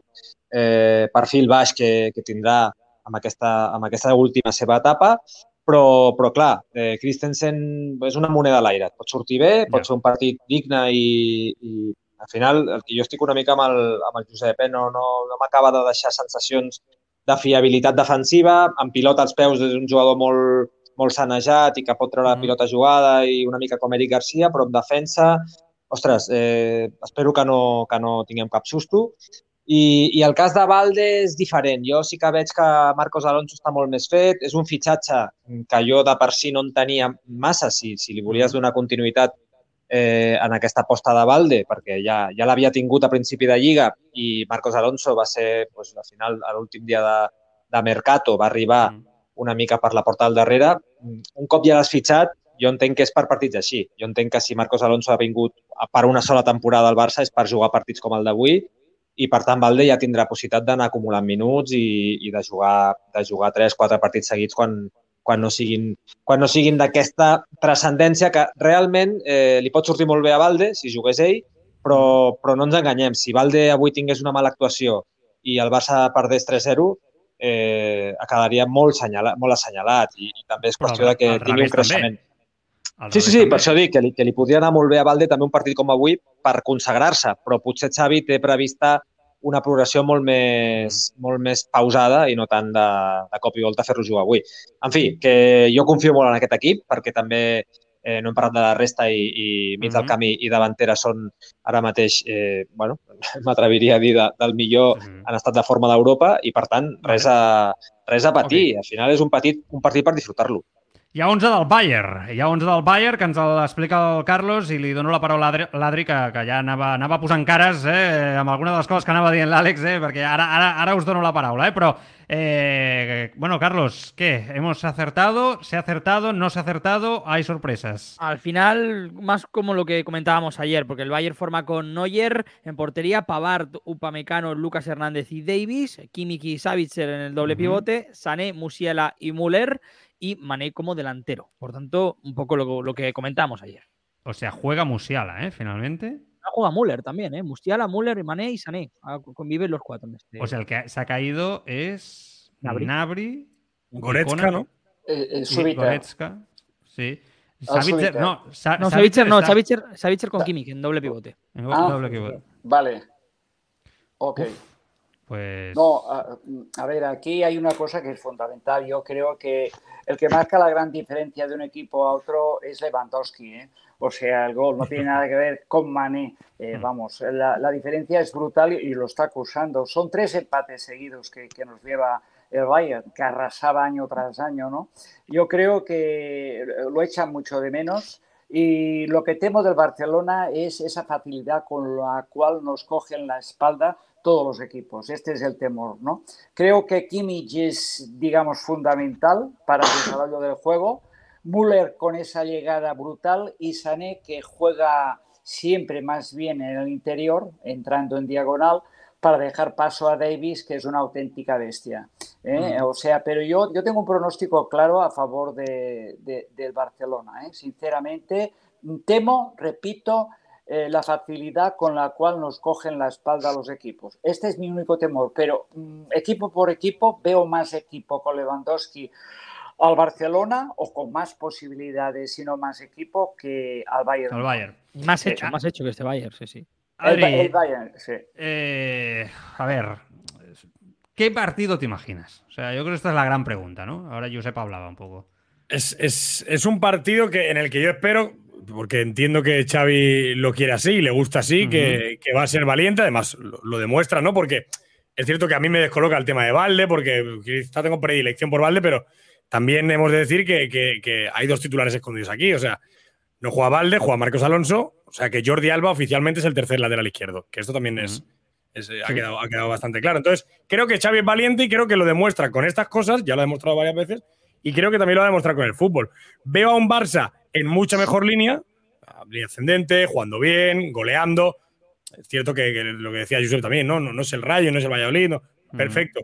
eh, perfil baix que, que tindrà amb aquesta, amb aquesta última seva etapa, però, però clar, eh, Christensen és una moneda a l'aire. Pot sortir bé, pot ser un partit digne i, i al final el que jo estic una mica amb el, amb el Josep, eh, no, no, no m'acaba de deixar sensacions de fiabilitat defensiva, amb pilota als peus és un jugador molt, molt sanejat i que pot treure la Mhm. pilota jugada i una mica com Eric Garcia, però en defensa, ostres, eh, espero que no, que no tinguem cap susto. I, I el cas de Valde és diferent. Jo sí que veig que Marcos Alonso està molt més fet. És un fitxatge que jo de per si no en tenia massa, si, si li volies donar continuïtat eh, en aquesta aposta de Valde, perquè ja, ja l'havia tingut a principi de Lliga i Marcos Alonso va ser, doncs, al final, a l'últim dia de, de Mercato, va arribar Mm. Una mica per la porta del darrere. Un cop ja l'has fitxat, jo entenc que és per partits així. Jo entenc que si Marcos Alonso ha vingut per una sola temporada al Barça és per jugar partits com el d'avui i per tant Valde ja tindrà possibilitat d'anar acumulant minuts i, i de jugar de jugar 3-4 partits seguits quan, quan no siguin, quan no siguin d'aquesta transcendència que realment eh, li pot sortir molt bé a Valde si jugués ell, però, però no ens enganyem. Si Valde avui tingués una mala actuació i el Barça perdés 3-0, eh, quedaria molt, senyala, molt assenyalat i, i també és Però qüestió de que tingui un també. creixement. Al Sí, sí, sí, també. per això dic que li, que li podria anar molt bé a Valde també un partit com avui per consagrar-se, però potser Xavi té prevista una progressió molt més, molt més pausada i no tant de, de cop i volta fer-lo jugar avui. En fi, que jo confio molt en aquest equip perquè també eh, no hem parlat de la resta i, i mig del Mhm. camí i davantera són ara mateix, eh, bueno, m'atreviria a dir de, del millor Mhm. en estat de forma d'Europa i, per tant, res a, res a patir. Al final és un, petit, un partit per disfrutar-lo. Hi ha 11 del Bayern. Hi ha 11 del Bayern que ens l'explica el Carlos i li dono la paraula a Adri- l'Adri que, que ja anava, anava posant cares eh, amb alguna de les coses que anava dient l'Àlex, eh, perquè ara, ara, ara us dono la paraula. Eh, però, eh, bueno, Carlos, ¿qué? ¿Hemos acertado? ¿Se ha acertado? ¿No se ha acertado? ¿Hay sorpresas? Al final, más como lo que comentábamos ayer, porque el Bayern forma con Neuer en portería, Pavard, Upamecano, Lucas Hernández y Davis, Kimmich y Savitzer en el doble pivote, Sané, Musiala y Müller y Mané como delantero. Por tanto, un poco lo, lo que comentamos ayer. O sea, juega Musiala, ¿eh? Finalmente. No juega Müller también, ¿eh? Musiala, Müller, Mané y Sané. Ah, Conviven los cuatro en este. O sea, el que se ha caído es Gnabry. Nabri Goretzka, no? Eh, eh. Goretzka, sí. Savitzer, Subita. no, Sa No, Savitzer no, està- Savitzer, Savitzer con Kimmich en doble pivote. En Ah. doble equivoc. Vale. Ok. Pues... No, a, a ver, aquí hay una cosa que es fundamental. Yo creo que el que marca la gran diferencia de un equipo a otro es Lewandowski. ¿eh? O sea, el gol no tiene nada que ver con Mané. Eh, vamos, la, la diferencia es brutal y, y lo está acusando. Son tres empates seguidos que, que nos lleva el Bayern, que arrasaba año tras año, ¿no? Yo creo que lo echan mucho de menos. Y lo que temo del Barcelona es esa facilidad con la cual nos cogen la espalda todos los equipos. Este es el temor, ¿no? Creo que Kimmich es, digamos, fundamental para el desarrollo del juego. Müller con esa llegada brutal y Sané que juega siempre más bien en el interior, entrando en diagonal, para dejar paso a Davis, que es una auténtica bestia. ¿eh? O sea, pero yo, yo tengo un pronóstico claro a favor de, de- del Barcelona. ¿eh? Sinceramente, temo, repito, eh, la facilidad con la cual nos cogen la espalda los equipos. Este es mi único temor, pero mm, equipo por equipo veo más equipo con Lewandowski al Barcelona o con más posibilidades, sino más equipo que al Bayern. Al Bayern. Más hecho, Eh, más hecho que este Bayern, sí, sí. Adri, el Bayern, sí. eh, a ver, ¿qué partido te imaginas? O sea, yo creo que esta es la gran pregunta, ¿no? Ahora Josep hablaba un poco. Es, es- es un partido que, en el que yo espero, porque entiendo que Xavi lo quiere así le gusta así, que, que va a ser valiente, además lo, lo demuestra, ¿no? Porque es cierto que a mí me descoloca el tema de Valde, porque quizá tengo predilección por Valde, pero también hemos de decir que, que- que hay dos titulares escondidos aquí, o sea, no juega Valde, juega Marcos Alonso, o sea que Jordi Alba oficialmente es el tercer lateral izquierdo, que esto también es, es, eh, ha, quedado, ha quedado bastante claro. Entonces, creo que Xavi es valiente y creo que lo demuestra con estas cosas, ya lo ha demostrado varias veces, y creo que también lo va a demostrar con el fútbol. Veo a un Barça en mucha mejor línea, línea ascendente, jugando bien, goleando. Es cierto que, que lo que decía Josep también, ¿no? No, no es el Rayo, no es el Valladolid, no, perfecto.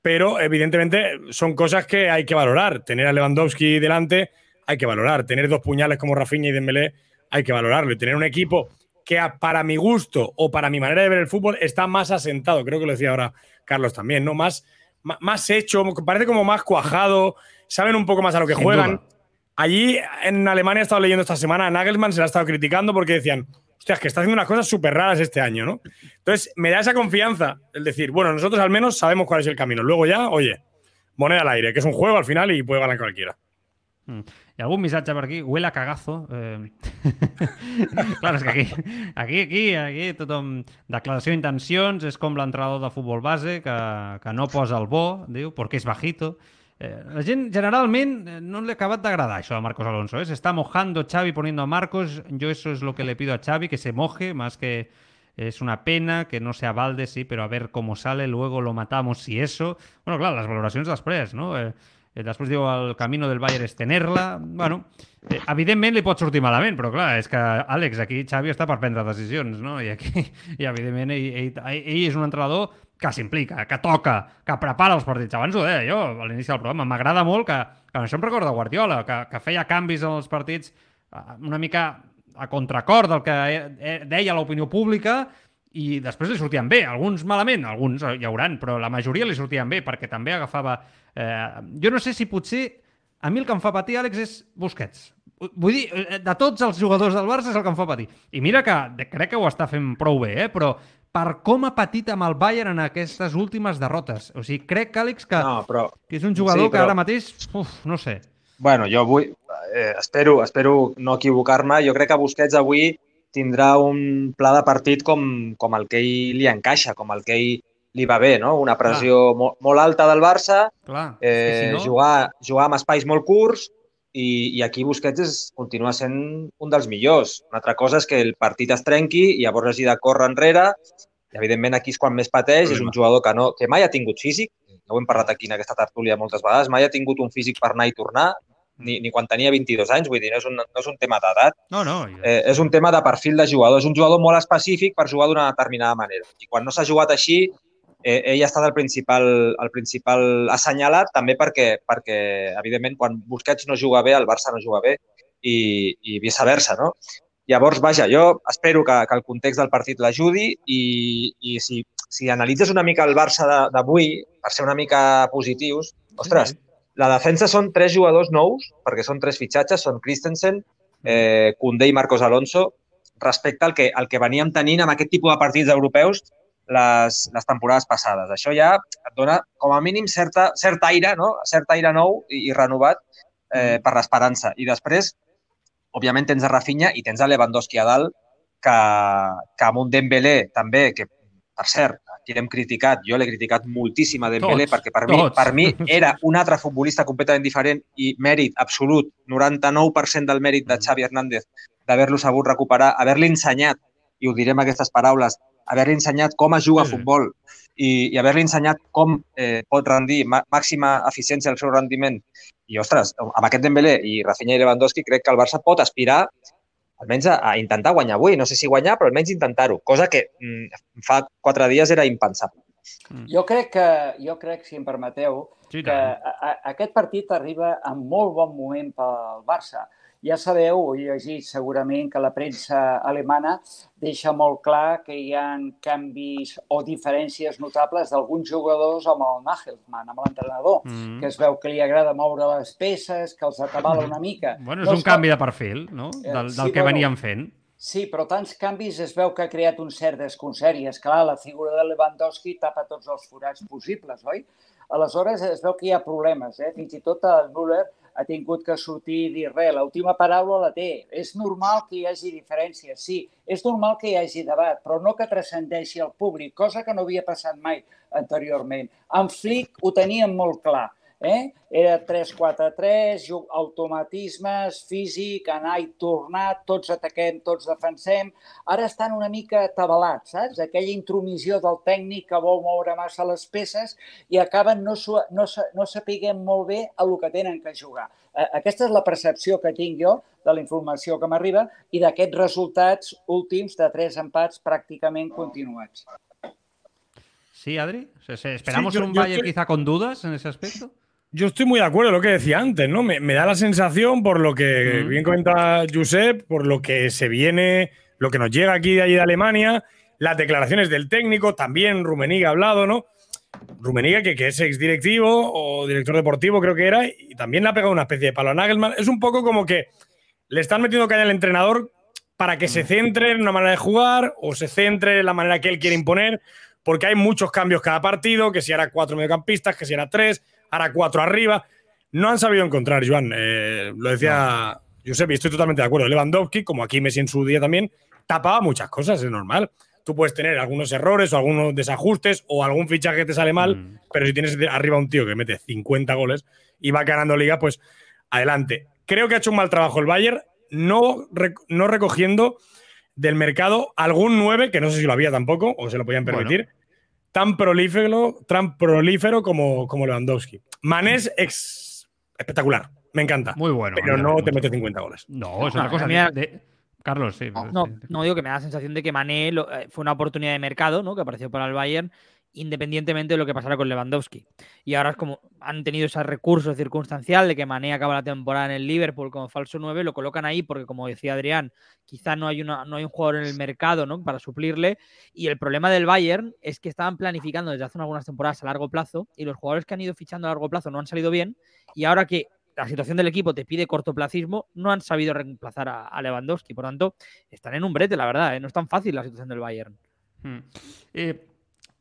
Pero evidentemente son cosas que hay que valorar. Tener a Lewandowski delante hay que valorar. Tener dos puñales como Rafinha y Dembélé hay que valorarlo. Y tener un equipo que para mi gusto o para mi manera de ver el fútbol está más asentado. Creo que lo decía ahora Carlos también, ¿no? Más, más hecho, parece como más cuajado, saben un poco más a lo que Sin juegan. duda. Allí en Alemania he estado leyendo esta semana, a Nagelsmann se la ha estado criticando porque decían, hostias, que está haciendo unas cosas súper raras este año, ¿no? Entonces me da esa confianza el decir, bueno, nosotros al menos sabemos cuál es el camino. Luego ya, oye, moneda al aire, que es un juego al final y puede ganar cualquiera. Mm. I algun missatge per aquí? Huele a cagazo. Eh... Clar, és que aquí, aquí, aquí, aquí tothom... Declaració d'intencions, és com l'entrenador de futbol base que, no posa bo, diu, perquè és bajito. Eh, la gent generalment eh, no le ha acabat d'agradar això de Marcos Alonso. ¿eh? Se está mojando Xavi poniendo a Marcos. Yo eso es lo que le pido a Xavi, que se moje, más que es una pena que no sea Valde, sí, pero a ver cómo sale, luego lo matamos si eso... Bueno, clar, les valoracions després, no? Eh, eh, després diu el camino del Bayern és tener-la. Bueno, eh, evidentment li pot sortir malament, però clar, és que, Àlex, aquí Xavi està per prendre decisions, no? I aquí, i evidentment, ell, ell, ell és un entrenador que s'implica, que toca, que prepara els partits. Abans ho deia jo a l'inici del programa. M'agrada molt que, que això em recorda Guardiola, que, que feia canvis en els partits eh, una mica a contracor del que deia l'opinió pública i després li sortien bé, alguns malament, alguns hi hauran, però la majoria li sortien bé perquè també agafava... Eh, jo no sé si potser a mi el que em fa patir, Àlex, és Busquets. Vull dir, eh, de tots els jugadors del Barça és el que em fa patir. I mira que crec que ho està fent prou bé, eh? però per com ha patit amb el Bayern en aquestes últimes derrotes. O sigui, crec, Àlex, que, No, però... que és un jugador Sí, que però- ara mateix, uf, no sé. Bueno, jo vull, eh, espero, espero no equivocar-me. Jo crec que Busquets avui tindrà un pla de partit com, com el que ell li encaixa, com el que ell li va bé, no? Una pressió molt, molt alta del Barça, Clar, eh, que si no- jugar, jugar amb espais molt curts i, i aquí Busquets és, continua sent un dels millors. Una altra cosa és que el partit es trenqui i llavors hagi de córrer enrere i evidentment aquí és quan més pateix, és un jugador que, no, que mai ha tingut físic, ja ho hem parlat aquí en aquesta tertúlia moltes vegades, mai ha tingut un físic per anar i tornar, ni, ni quan tenia 22 anys, vull dir, no és un, no és un tema d'edat, No, no. eh, és un tema de perfil de jugador, és un jugador molt específic per jugar d'una determinada manera. I quan no s'ha jugat així, eh, ell ha estat el principal, el principal assenyalat, també perquè, perquè, evidentment, quan Busquets no juga bé, el Barça no juga bé, i, i viceversa, no? Llavors, vaja, jo espero que, que el context del partit l'ajudi i, i si, si analitzes una mica el Barça d'avui, per ser una mica positius, ostres, La defensa són tres jugadors nous, perquè són tres fitxatges, són Christensen, eh, Koundé i Marcos Alonso, respecte al que, al que veníem tenint amb aquest tipus de partits europeus les, les temporades passades. Això ja et dona, com a mínim, certa, cert aire, no? cert aire nou i, i renovat eh, per l'esperança. I després, òbviament, tens a Rafinha i tens a Lewandowski a dalt, que, que amb un Dembélé també, que per cert, aquí l'hem criticat, jo l'he criticat moltíssim a Dembélé Tots, perquè per mi, tots. per mi era un altre futbolista completament diferent i mèrit absolut, 99% del mèrit de Xavi Hernández d'haver-lo sabut recuperar, haver-li ensenyat, i ho diré amb aquestes paraules, haver-li ensenyat com es juga a futbol i, i haver-li ensenyat com eh, pot rendir mà- màxima eficiència el seu rendiment. I, ostres, amb aquest Dembélé i Rafinha i Lewandowski crec que el Barça pot aspirar almenys a, a intentar guanyar avui. No sé si guanyar, però almenys intentar-ho, cosa que mm, fa quatre dies era impensable. Jo crec que, jo crec, si em permeteu, Sí, que a, a, aquest partit arriba en molt bon moment pel Barça. Ja sabeu, ho he llegit segurament, que la premsa alemana deixa molt clar que hi ha canvis o diferències notables d'alguns jugadors amb el Nagelsmann, amb l'entrenador, Mm. que es veu que li agrada moure les peces, que els atabala una mica. Bueno, és No un està- canvi de perfil, no? Eh, Del, sí, del que bueno. veníem fent. Sí, però tants canvis es veu que ha creat un cert desconcert i, esclar, la figura de Lewandowski tapa tots els forats possibles, oi? Aleshores, es veu que hi ha problemes, eh? Fins i tot el Müller ha tingut que sortir i dir res, l'última paraula la té. És normal que hi hagi diferències, sí, és normal que hi hagi debat, però no que transcendeixi al públic, cosa que no havia passat mai anteriorment. En Flick ho teníem molt clar, eh? Era 3-4-3, ju- automatismes, físic, anar i tornar, tots ataquem, tots defensem. Ara estan una mica atabalats, saps? Aquella intromissió del tècnic que vol moure massa les peces i acaben no, no, no sapiguem molt bé a el que tenen que jugar. Eh, Aquesta és la percepció que tinc jo de la informació que m'arriba i d'aquests resultats últims de tres empats pràcticament continuats. Sí, Adri? O sea, ¿se- ¿Esperamos Sí, yo- un yo Bayern estoy- quizá con dudas en ese aspecto? Yo estoy muy de acuerdo con lo que decía antes, ¿no? Me, me da la sensación, por lo que Mm. bien comenta Josep, por lo que se viene, lo que nos llega aquí de allí de Alemania, las declaraciones del técnico, también Rumeniga ha hablado, ¿no? Rumeniga, que, que es exdirectivo o director deportivo, creo que era, y también le ha pegado una especie de palo a Nagelsmann. Es un poco como que le están metiendo caña al entrenador para que se centre en una manera de jugar o se centre en la manera que él quiere imponer, porque hay muchos cambios cada partido, que si era cuatro mediocampistas, que si era tres, ahora cuatro arriba. No han sabido encontrar, Joan. eh, lo decía Josep y estoy totalmente de acuerdo. Lewandowski, como aquí Messi en su día también, tapaba muchas cosas, es normal. Tú puedes tener algunos errores o algunos desajustes o algún fichaje que te sale mal, pero si tienes arriba un tío que mete 50 goles y va ganando liga, pues adelante. Creo que ha hecho un mal trabajo el Bayern, no, rec- no recogiendo del mercado algún 9, que no sé si lo había tampoco, o se lo podían Bueno. Tan prolífero, tan prolífero como, como Lewandowski. Mané es ex- espectacular, me encanta. Muy bueno. Pero no te mete 50 goles. No, es No, otra cosa. a mí de- a- de- Carlos, sí. No, no digo que me da la sensación de que Mané lo- eh, fue una oportunidad de mercado, ¿no? Que apareció para el Bayern, independientemente de lo que pasara con Lewandowski. Y ahora es como han tenido ese recurso circunstancial de que Mané acaba la temporada en el Liverpool como falso 9, lo colocan ahí porque, como decía Adrián, quizá no hay, una, no hay un jugador en el mercado ¿no? para suplirle. Y el problema del Bayern es que estaban planificando desde hace algunas temporadas a largo plazo y los jugadores que han ido fichando a largo plazo no han salido bien. Y ahora que la situación del equipo te pide cortoplacismo, no han sabido reemplazar a, Lewandowski. Por tanto, están en un brete, la verdad. ¿eh? No es tan fácil la situación del Bayern. Mm. Eh,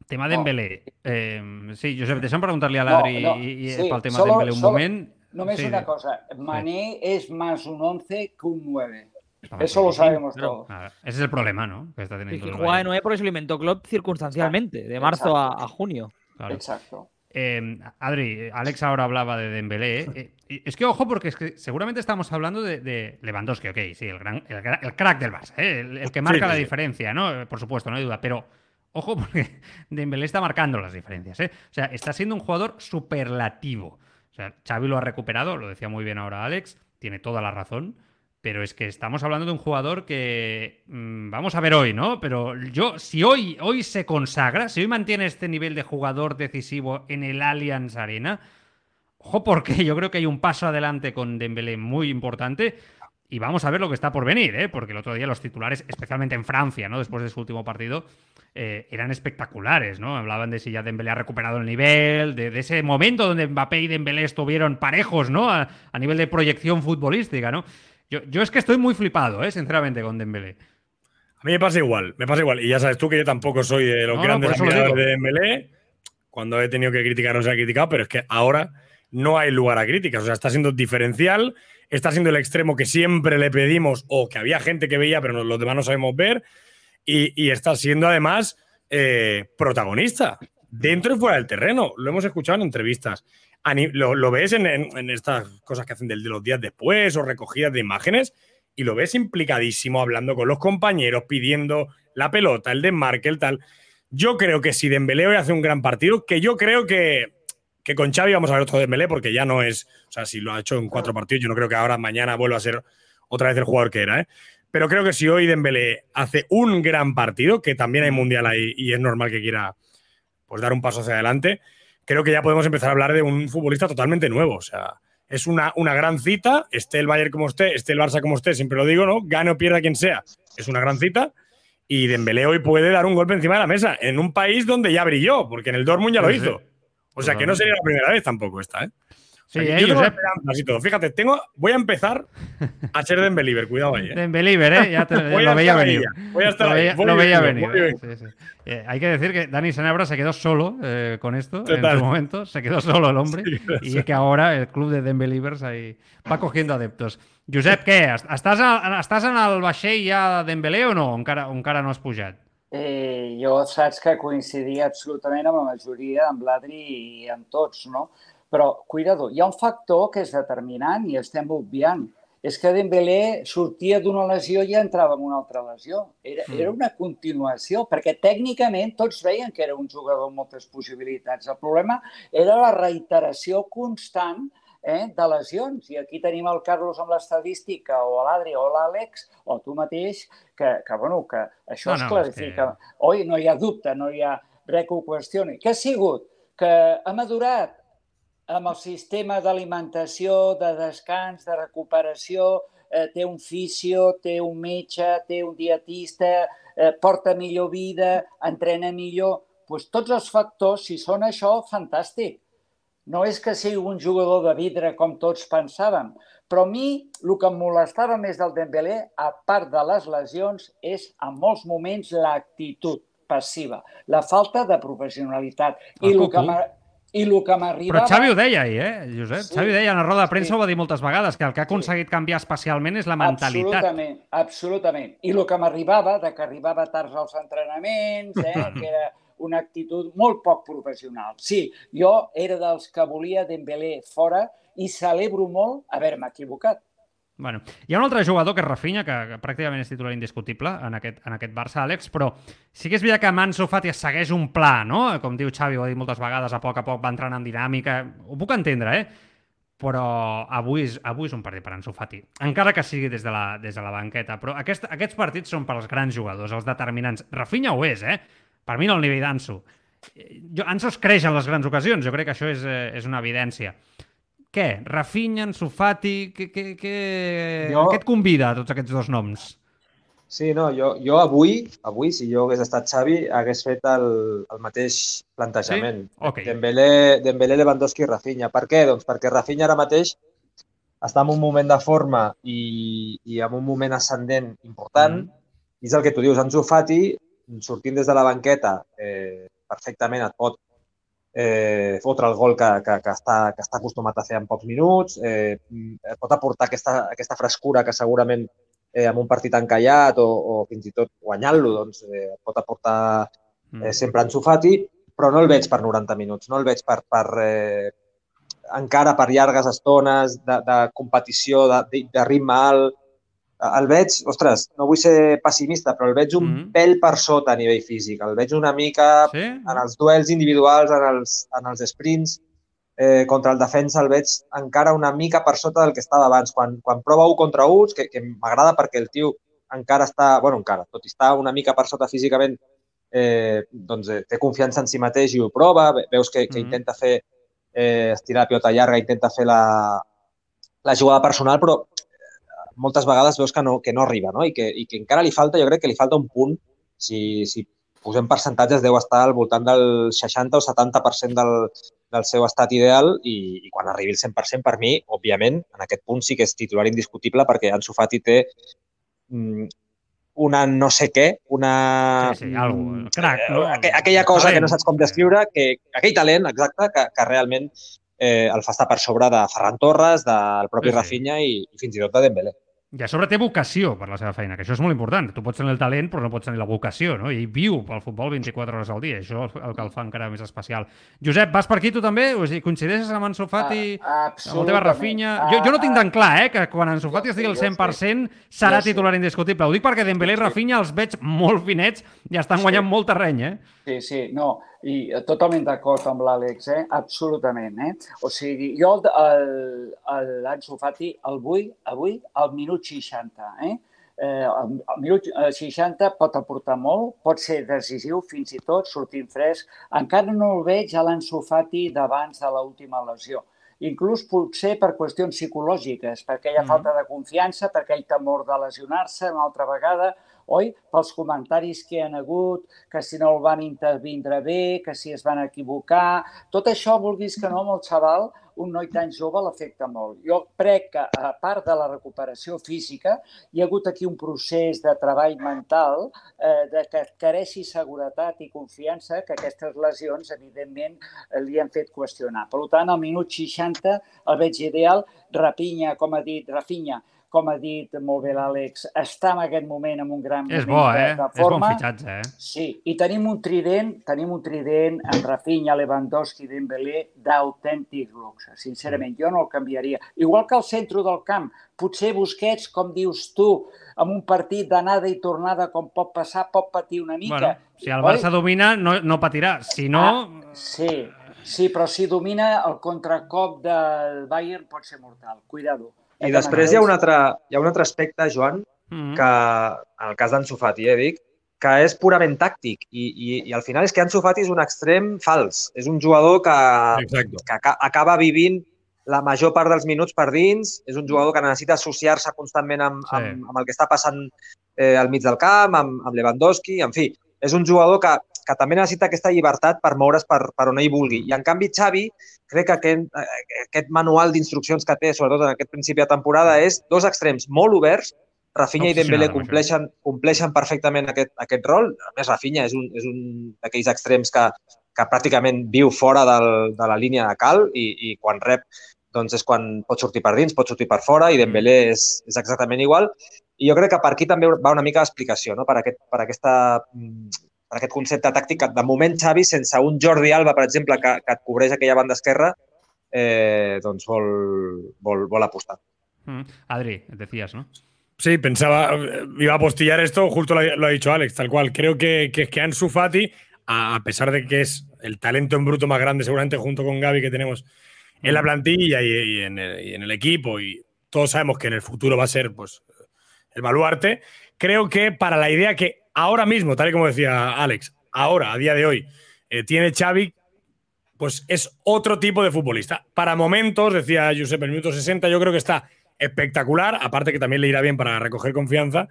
tema de No. Dembélé. Eh, sí, Josep, deixa'm preguntar-li a No, l'Adri no, i, i sí, pel tema solo- de Dembélé un solo- moment. Només Sí, una sí. cosa, Mané es más un 11 que un 9. Home, Eso lo sí, sabemos pero- todos. ese es el problema, ¿no? Que está Y teniendo que el juega de Bayern. 9 porque se lo inventó Klopp circunstancialmente, de marzo a, a junio. Claro. Exacto. Eh, Adri, Alex ahora hablaba de Dembélé. ¿eh? Y es que ojo, porque es que seguramente estamos hablando de, de Lewandowski, ok, sí, el, gran, el, el crack del Barça, ¿eh? el, el que marca sí, la sí. diferencia, ¿no? Por supuesto, no hay duda. Pero ojo, porque Dembélé está marcando las diferencias, ¿eh? O sea, está siendo un jugador superlativo. O sea, Xavi lo ha recuperado, lo decía muy bien ahora Alex, tiene toda la razón. Pero es que estamos hablando de un jugador que mm, vamos a ver hoy, ¿no? Pero yo, si hoy, hoy se consagra, si hoy mantiene este nivel de jugador decisivo en el Allianz Arena, ojo porque yo creo que hay un paso adelante con Dembélé muy importante. Y vamos a ver lo que está por venir, ¿eh? porque el otro día los titulares, especialmente en Francia, ¿no? después de su último partido, eh, eran espectaculares. ¿no? Hablaban de si ya Dembélé ha recuperado el nivel, de, de ese momento donde Mbappé y Dembélé estuvieron parejos ¿no? a, a nivel de proyección futbolística. ¿no? Yo, yo es que estoy muy flipado, ¿eh? sinceramente, con Dembélé. A mí me pasa igual, me pasa igual. Y ya sabes tú que yo tampoco soy de los No, grandes lo admiradores de Dembélé. Cuando he tenido que criticar, no se ha criticado, pero es que ahora no hay lugar a críticas. O sea, está siendo diferencial, está siendo el extremo que siempre le pedimos o que había gente que veía, pero los demás no sabemos ver. Y, está siendo además eh, protagonista dentro y fuera del terreno. Lo hemos escuchado en entrevistas. Lo, ves en, estas cosas que hacen del- de los días después o recogidas de imágenes y lo ves implicadísimo hablando con los compañeros, pidiendo la pelota, el desmarque, el tal. Yo creo que si Dembélé hoy hace un gran partido, que yo creo que, que con Xavi vamos a ver otro Dembélé porque ya no es, o sea, si lo ha hecho en cuatro partidos, yo no creo que ahora mañana vuelva a ser otra vez el jugador que era, ¿eh? Pero creo que si hoy Dembélé hace un gran partido, que también hay mundial ahí y es normal que quiera pues dar un paso hacia adelante, creo que ya podemos empezar a hablar de un futbolista totalmente nuevo. O sea, es una, una gran cita, esté el Bayern como esté, esté el Barça como esté, siempre lo digo, ¿no? Gane o pierda quien sea, es una gran cita. Y Dembélé hoy puede dar un golpe encima de la mesa en un país donde ya brilló, porque en el Dortmund ya lo Sí, sí. O sea, que no sería la primera vez tampoco esta, ¿eh? O sea, Sí, eh, yo tengo Josep. esperanzas y todo. Fíjate, tengo, voy a empezar a ser Dembélé, cuidado ahí, ¿eh? ¿eh? Ya te- Voy a lo veía venir. ya, voy a estar lo ahí, veía, lo veía venir. eh, sí, sí. Eh, hay que decir que Dani Senebra se quedó solo eh, con esto en su momento. Se quedó solo el hombre. Sí, y que ahora el club de Dembelivers ahí va cogiendo adeptos. Josep, què? Est- Estàs, a, estàs en el vaixell ja de Dembélé o no? O Encara, o encara no has pujat? Eh, jo saps que coincidia absolutament amb la majoria, amb l'Adri i amb tots, no? Però, cuidado, hi ha un factor que és determinant i estem obviant. És que Dembélé sortia d'una lesió i ja entrava en una altra lesió. Era, Mm. era una continuació, perquè tècnicament tots veien que era un jugador amb moltes possibilitats. El problema era la reiteració constant eh, de lesions. I aquí tenim el Carlos amb l'estadística, o l'Adri, o l'Àlex, o tu mateix, que, que, bueno, que això No, es no, clarifica. Oi, no hi ha dubte, no hi ha res que ho qüestioni. Què ha sigut? Que ha madurat amb el sistema d'alimentació, de descans, de recuperació, eh, té un fisio, té un metge, té un dietista, eh, porta millor vida, entrena millor... Pues tots els factors, si són això, fantàstic. No és que sigui un jugador de vidre com tots pensàvem, però a mi el que em molestava més del Dembélé, a part de les lesions, és en molts moments l'actitud passiva, la falta de professionalitat. I el que i el que Però m'arribava... Xavi ho deia ahir, eh, Josep? Sí. Xavi deia en la roda de premsa, Sí. ho va dir moltes vegades, que el que ha aconseguit canviar especialment és la mentalitat. Absolutament, absolutament. I el que m'arribava, de que arribava tard als entrenaments, eh, que era una actitud molt poc professional. Sí, jo era dels que volia Dembélé fora i celebro molt haver-me equivocat. Bueno, hi ha un altre jugador que és Rafinha, que, que pràcticament és titular indiscutible en aquest, en aquest Barça, Àlex, però sí que és veritat que amb Ansu Fati segueix un pla, no? Com diu Xavi, ho ha dit moltes vegades, a poc a poc va entrant en dinàmica. Ho puc entendre, eh? Però avui és, avui és un partit per Ansu Fati, encara que sigui des de la, des de la banqueta. Però aquest, aquests partits són per als grans jugadors, els determinants. Rafinha ho és, eh? Per mi no al nivell d'Ansu. Jo, Ansu es creix en les grans ocasions, jo crec que això és, eh, és una evidència. Què? Rafinha, Ansu Fati... Què, què, què... Jo- què et convida a tots aquests dos noms? Sí, no, jo, jo avui, avui, si jo hagués estat Xavi, hagués fet el, el mateix plantejament. Sí? Ok. Dembélé, Dembélé, Lewandowski i Rafinha. Per què? Doncs perquè Rafinha ara mateix està en un moment de forma i, i en un moment ascendent important. Mm. I és el que tu dius, Ansu Fati, sortint des de la banqueta, eh, perfectament et pot eh, fotre el gol que, que, que, està, que està acostumat a fer en pocs minuts, eh, pot aportar aquesta, aquesta frescura que segurament eh, en un partit encallat o, o fins i tot guanyant-lo doncs, eh, pot aportar eh, sempre Ansu Fati, però no el veig per 90 minuts, no el veig per, per eh, encara per llargues estones de, de competició, de, de, de ritme alt. El veig, ostres, no vull ser pessimista, però el veig un mm -hmm. pèl per sota a nivell físic. El veig una mica sí? en els duels individuals, en els, en els sprints, eh, contra el defensa el veig encara una mica per sota del que estava abans. Quan, quan prova un contra un, que, que m'agrada perquè el tio encara està, bueno, encara, tot i estar una mica per sota físicament, eh, doncs eh, té confiança en si mateix i ho prova, ve- veus que, que Mhm. intenta fer eh, estirar la pilota llarga, intenta fer la, la jugada personal, però eh, moltes vegades veus que no, que no arriba, no? I que, I que encara li falta, jo crec que li falta un punt, si, si posem percentatges, deu estar al voltant del 60 o 70% del, del seu estat ideal i, i quan arribi el 100% per mi, òbviament, en aquest punt sí que és titular indiscutible perquè Ansu Fati té mm, una no sé què, una... Sí, sí, algo, crac, no? Aqu aquella cosa que no saps com descriure, que, aquell talent, exacte, que, que realment eh, el fa estar per sobre de Ferran Torres, del propi Sí, sí. Rafinha i, i fins i tot de Dembélé. I a sobre té vocació per la seva feina, que això és molt important. Tu pots tenir el talent, però no pots tenir la vocació, no? I ell viu pel futbol 24 hores al dia. Això és el que el fa encara més especial. Josep, vas per aquí tu també? O sigui, coincideixes amb Ansu Fati, Ah, amb el teva Rafinha? Jo, jo no tinc tan clar, eh, que quan Ansu Fati estigui al 100% serà titular indiscutible. Ho dic perquè Dembélé i Rafinha els veig molt finets i estan guanyant molt terreny, eh? Sí, sí, no, i eh, totalment d'acord amb l'Àlex, eh? absolutament. Eh? O sigui, jo l'Ansu Fati el vull avui al minut 60. Eh? Eh, al minut eh, 60 pot aportar molt, pot ser decisiu fins i tot, sortint fresc. Encara no el veig a l'Ansu Fati d'abans de l'última lesió. Inclús potser per qüestions psicològiques, per aquella Mhm. falta de confiança, per aquell temor de lesionar-se una altra vegada, oi? Pels comentaris que hi ha hagut, que si no el van intervindre bé, que si es van equivocar... Tot això, vulguis que no, amb el xaval, un noi tan jove l'afecta molt. Jo crec que, a part de la recuperació física, hi ha hagut aquí un procés de treball mental eh, de que careixi seguretat i confiança que aquestes lesions, evidentment, li han fet qüestionar. Per tant, al minut 60 el veig ideal. Rafinha, com ha dit, Rafinha, com ha dit molt bé l'Àlex, està en aquest moment en un gran És moment bo, de, eh? de És bon forma. fitxatge, eh? Sí, i tenim un trident, tenim un trident amb Rafinha, Lewandowski Dembélé d'autèntic luxe, sincerament. Jo no el canviaria. Igual que al centre del camp, potser Busquets, com dius tu, amb un partit d'anada i tornada com pot passar, pot patir una mica. Bueno, si el Oi? Barça domina, no, no patirà. Si no... Ah, sí, sí, però si domina el contracop del Bayern pot ser mortal. Cuidado. I després hi ha un altre, hi ha un altre aspecte, Joan, Mm. que en el cas d'Ansu Fati, eh, dic, que és purament tàctic i, i, i al final és que Ansu Fati és un extrem fals. És un jugador que, que aca- acaba vivint la major part dels minuts per dins, és un jugador que necessita associar-se constantment amb, Sí. amb, amb el que està passant eh, al mig del camp, amb, amb Lewandowski, en fi, és un jugador que, que també necessita aquesta llibertat per moure's per, per on ell vulgui. I en canvi Xavi, crec que aquest, eh, aquest manual d'instruccions que té, sobretot en aquest principi de temporada, és dos extrems molt oberts, Rafinha i Dembélé compleixen, compleixen perfectament aquest, aquest rol. A més, Rafinha és un, és un d'aquells extrems que, que pràcticament viu fora del, de la línia de cal i, i quan rep doncs és quan pot sortir per dins, pot sortir per fora i Dembélé és, és exactament igual. I jo crec que per aquí també va una mica l'explicació, no? per, aquest, per, aquesta, mm, per aquest concepte tàctic que de moment Xavi, sense un Jordi Alba, per exemple, que, que et cobreix aquella banda esquerra, eh, doncs vol, vol, vol apostar. Mm. Adri, decías, ¿no? Sí, pensaba, eh, iba a postillar esto, justo lo, ha- lo ha dicho Alex, tal cual. Creo que, que, que Ansu Fati, a, a pesar de que es el talento en bruto más grande, seguramente junto con Gaby que tenemos en la plantilla y, y en el, y en el equipo, y todos sabemos que en el futuro va a ser pues, el baluarte, creo que para la idea que ahora mismo, tal y como decía Alex, ahora, a día de hoy, eh, tiene Xavi, pues es otro tipo de futbolista. Para momentos, decía Josep, el minuto 60, yo creo que está espectacular, aparte que también le irá bien para recoger confianza,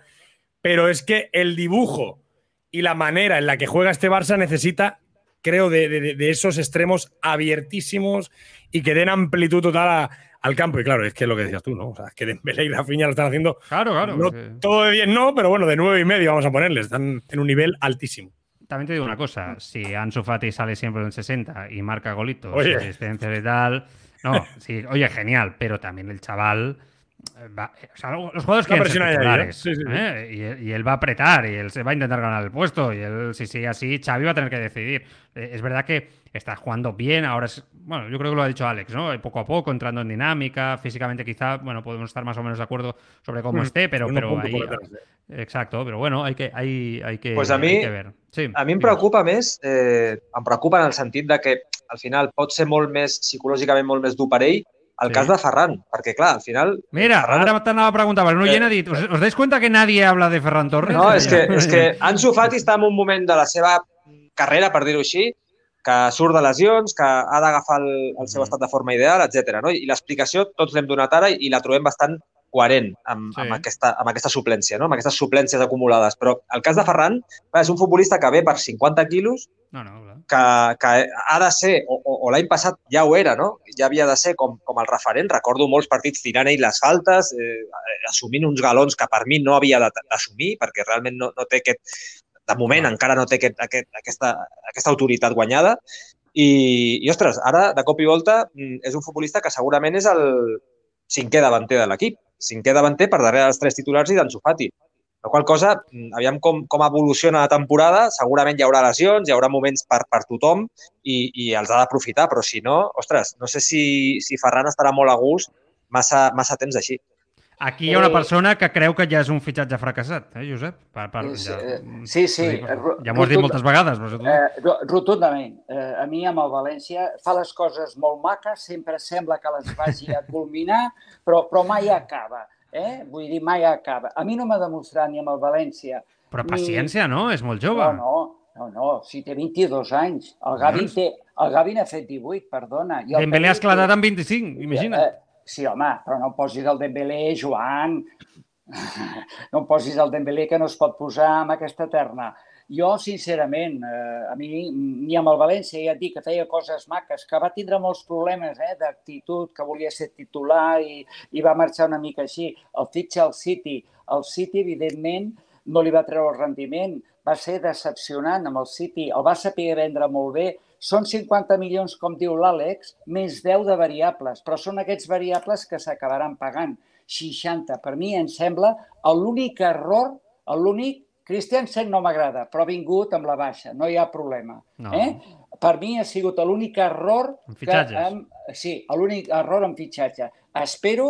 pero es que el dibujo y la manera en la que juega este Barça necesita, creo, de, de- de esos extremos abiertísimos y que den amplitud total a- al campo. Y claro, es que es lo que decías tú, ¿no? O sea, es que Dembélé y Rafinha lo están haciendo. Claro, claro. no todo de 10 no, pero bueno, de 9 y medio vamos a ponerle. Están en un nivel altísimo. También te digo una cosa, si Ansu Fati sale siempre en 60 y marca golitos, Oye. asistencias y tal, no, sí, oye, genial, pero también el chaval eh, va- o sea, los jugadores La ahí, ¿eh? Sí, sí. ¿eh? Y, él- y él va a apretar y él se va a intentar ganar el puesto y él, si sigue así, Xavi va a tener que decidir. Eh, es verdad que está jugando bien, ahora es, bueno, yo creo que lo ha dicho Alex, ¿no? Poco a poco, entrando en dinámica, físicamente quizá, bueno, podemos estar más o menos de acuerdo sobre cómo Mm. esté, pero, pero ahí... detrás, Exacto, pero bueno, hay que, hay, hay que, Pues a mi, hay que ver. Sí, a mi em preocupa més, eh, em preocupa en el sentit de que al final pot ser molt més, psicològicament molt més dur per ell, el Sí. cas de Ferran, perquè clar, al final... Mira, ahora te preguntar, pero no llena dit. ¿Os, os dais cuenta que nadie habla de Ferran Torres? No, és que, és que Ansu Fati està en un moment de la seva carrera, per dir-ho així, que surt de lesions, que ha d'agafar el, el seu estat de forma ideal, etc. No? I l'explicació tots l'hem donat ara i la trobem bastant coherent amb, Sí. amb, aquesta, amb aquesta suplència, no? amb aquestes suplències acumulades. Però el cas de Ferran clar, és un futbolista que ve per 50 quilos, No, no, clar. que, que ha de ser, o, o, o l'any passat ja ho era, no? ja havia de ser com, com el referent. Recordo molts partits tirant ell les faltes, eh, assumint uns galons que per mi no havia d'assumir, perquè realment no, no té aquest, de moment encara no té aquest, aquest, aquesta, aquesta autoritat guanyada. I, I, ostres, ara, de cop i volta, mm, és un futbolista que segurament és el cinquè davanter de l'equip. Cinquè davanter per darrere dels tres titulars i d'Ansu Fati. La qual cosa, mm, aviam com, com evoluciona la temporada, segurament hi haurà lesions, hi haurà moments per, per tothom i, i els ha d'aprofitar, però si no, ostres, no sé si, si Ferran estarà molt a gust massa, massa temps així. Aquí hi ha una Eh, persona que creu que ja és un fitxatge fracassat, eh, Josep? Per, per, ja, eh, sí, sí, Ja m'ho has dit moltes vegades, però. Eh, ro- rotundament. Eh, a mi amb el València fa les coses molt maques, sempre sembla que les vagi a culminar, però, però mai acaba. Eh? Vull dir, mai acaba. A mi no m'ha demostrat ni amb el València... Però ni- paciència, no? És molt jove. No, no, no, no, si té 22 anys. El Gavi, té, el Gavi n'ha fet 18, perdona. I el Dembélé ha esclatat amb 25, imagina't. Eh, sí, home, però no posis el Dembélé, Joan. No posis el Dembélé que no es pot posar amb aquesta terna. Jo, sincerament, eh, a mi, ni amb el València, ja et dic que feia coses maques, que va tindre molts problemes eh, d'actitud, que volia ser titular i, i va marxar una mica així. El fitxa al City. El City, evidentment, no li va treure el rendiment, va ser decepcionant amb el City, el va saber vendre molt bé, són 50 milions, com diu l'Àlex, més 10 de variables, però són aquests variables que s'acabaran pagant. 60. Per mi em sembla l'únic error, l'únic... Christiansen no m'agrada, però ha vingut amb la baixa, no hi ha problema. No. Eh? Per mi ha sigut l'únic error... En fitxatges. Que, em, sí, l'únic error en fitxatge. Espero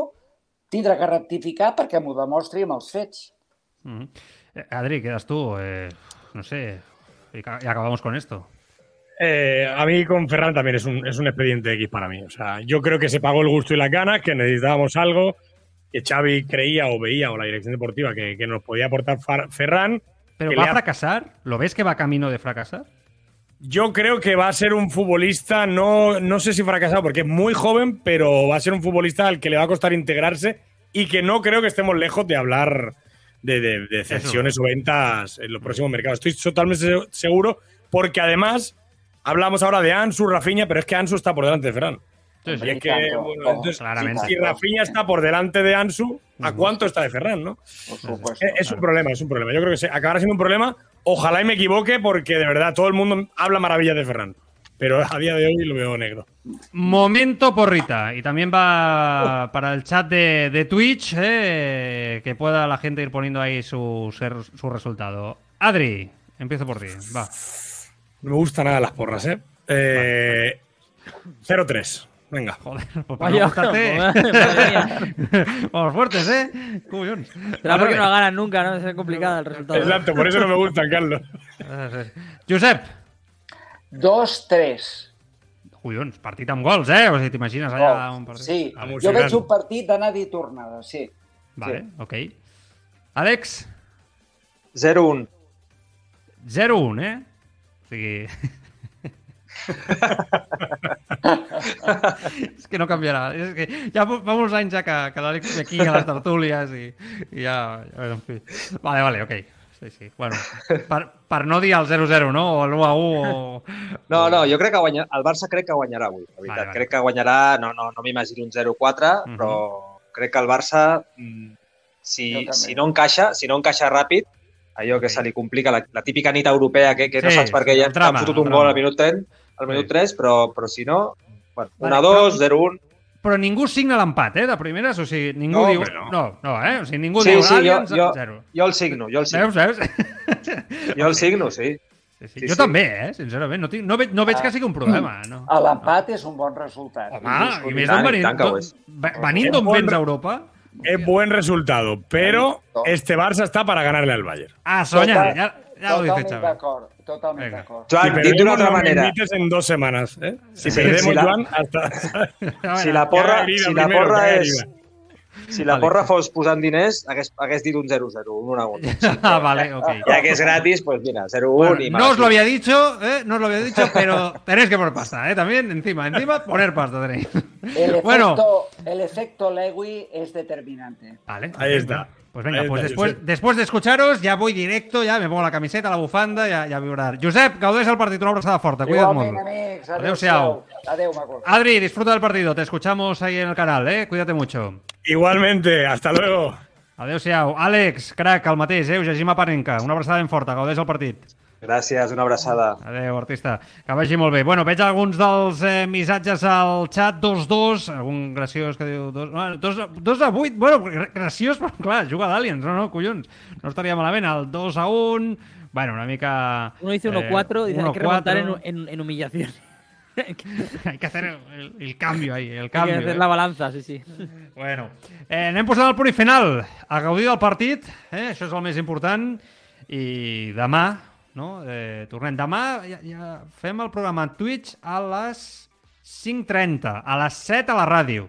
tindre que rectificar perquè m'ho demostri amb els fets. Mm -hmm. Adri, quedas tú. Eh, no sé. Y acabamos con esto. Eh, a mí con Ferran también es un, es un expediente X para mí. O sea, yo creo que se pagó el gusto y las ganas, que necesitábamos algo, que Xavi creía o veía, o la dirección deportiva, que, que nos podía aportar Ferran. ¿Pero va a fracasar? ¿Lo ves que va camino de fracasar? Yo creo que va a ser un futbolista, no, no sé si fracasado, porque es muy joven, pero va a ser un futbolista al que le va a costar integrarse y que no creo que estemos lejos de hablar de, de- de cesiones o ventas en los próximos mercados. Estoy totalmente se- seguro, porque además hablamos ahora de Ansu, Rafinha, pero es que Ansu está por delante de Ferran. Sí, sí. Y es que, tanto. bueno, Oh, entonces, claramente. si Rafinha está por delante de Ansu, ¿a cuánto está de Ferran, no? Por supuesto. Es, es un problema, es un problema. Yo creo que se, acabará siendo un problema. Ojalá y me equivoque, porque de verdad todo el mundo habla maravillas de Ferran. Pero a día de hoy lo veo negro. Momento porrita. Y también va para el chat de, de Twitch, eh, que pueda la gente ir poniendo ahí su resultado. Adri, empiezo por ti. Va. No me gusta nada las porras, ¿eh? eh 0-3. Venga. Joder, pues para Vaya, no gustarte. Vamos fuertes, ¿eh? Cullons. Será porque no ganan nunca, ¿no? Es complicado el resultado. Exacto, por eso no me gustan, Carlos. Josep. 2-3. Collons, partit amb gols, eh? O sigui, t'imagines allà un partit? Sí, jo veig un partit d'anada i tornada, sí. Vale, ok. Àlex, 0-1. 0-1, eh? Sigui... és que no canviarà. És que ja fa molts anys ja que, que l'Àlex ve aquí a les tertúlies i, i ja. En fi. Vale, vale, ok. Sí, sí. Bueno, per, per no dir el 0-0, no? O l'1-1 o... No, no, jo crec que guanya... el Barça crec que guanyarà avui, la veritat. Vale, vale. Crec que guanyarà, no, no, no m'imagino un 0-4, Mhm. però crec que el Barça, mm, si, si no encaixa, si no encaixa ràpid, allò que se li complica, la, la típica nit europea que, que no Sí, saps per què ja drama, han fotut un gol al minut 10, al minut Sí. 3, però, però si no, bueno, Vale, 1-2, 0-1... Però ningú signa l'empat, eh, de primeres? O sigui, ningú No, diu... no. no, no, eh? O sigui, ningú Sí, diu... sí, jo, Allianz, jo, zero. jo el signo, jo el signo. Veus, veus? Jo el signo, sí. Sí, sí. Sí, jo sí. també, eh? Sincerament. No, tinc, no, veig, no veig que sigui un problema. No. L'empat és un bon resultat. Home, i més d'on i venint, d'on- ve- venint vens a Europa... Es buen resultado, pero este Barça está para ganarle al Bayern. Ah, soñar, Total- ja, ja ho dice Totalment Xavi. d'acord, totalment Venga. d'acord. Joan, si no me manera, invites en dos semanas. ¿eh? Si Sí, perdemos, si la- Joan, hasta. si la porra, si la primero, porra és... Si la Vale. porra fos posant diners, hagués, hagués dit un 0-0, un 1-1. Ah, vale, ok. Ya que es gratis, pues mira, 0-1 Bueno, y no os lo había dicho, ¿eh? No os lo había dicho, pero tenéis que poner pasta, ¿eh? También, encima, encima, poner pasta tenéis. El efecto, Bueno. el efecto Lewy es determinante. Vale. Ahí está. Pues venga, Ahí pues está, después, Josep. después de escucharos ya voy directo, ya me pongo la camiseta, la bufanda, ya, ya viurà. Josep, gaudeix el partit, una abraçada forta, cuida't molt. amics. Adéu-siau. Adéu, maco. Adri, disfruta del partido, te escuchamos ahí en el canal, eh? Cuídate mucho. Igualmente, hasta luego. Adéu-siau. Àlex, crac, el mateix, eh? Eugène Mapanenca, una abraçada ben forta, gaudeix el partit. Gràcies, una abraçada. Adéu, artista. Que vagi molt bé. Bueno, veig alguns dels eh, missatges al xat, 2-2, algun graciós que diu 2 bueno, 2, 2 a 8, bueno, gra- graciós, però clar, juga d'Aliens, no, no, collons, no estaria malament, el 2 a 1, bueno, una mica... Uno dice 1-4, eh, dice hay que remontar en, 1-4. en, en humillación. Hay que hacer el, el, el cambio ahí, el Hay cambio. que hacer eh? la balanza, sí, sí. Bueno, eh, anem posant el punt i final. A gaudir del partit, eh? això és el més important. I demà, no? Eh, tornem. Demà ja, ja fem el programa en Twitch a les 5.30, a les 7 a la ràdio.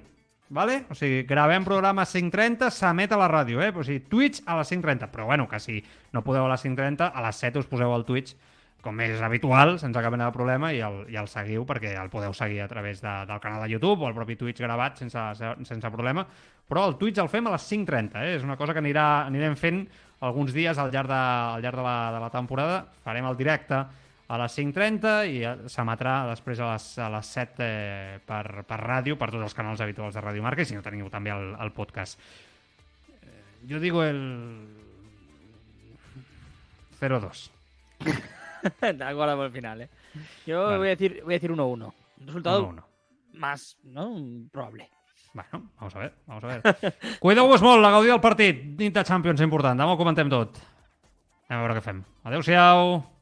Vale? O sigui, gravem programa a 5.30, s'emet a la ràdio, eh? O sigui, Twitch a les 5.30. Però bueno, que si no podeu a les 5.30, a les 7 us poseu al Twitch com és habitual, sense cap mena de problema, i el, i el seguiu perquè el podeu seguir a través de, del canal de YouTube o el propi Twitch gravat sense, sense problema. Però el Twitch el fem a les 5.30, eh? és una cosa que anirà, anirem fent alguns dies al llarg de, al llarg de, la, de la temporada. Farem el directe a les 5.30 i eh, s'emetrà després a les, a les 7 eh, per, per ràdio, per tots els canals habituals de Ràdio Marca, i si no teniu també el, el podcast. Eh, jo digo el 0-2. Te acuerdas por el final, ¿eh? Yo Vale. voy a decir voy a decir 1-1. Un resultado 1-1. más, ¿no? Probable. Bueno, vamos a ver, vamos a ver. Cuideu-vos molt, a gaudir del partit. Nit de Champions important, demà ho comentem tot. Anem a veure què fem. Adéu-siau.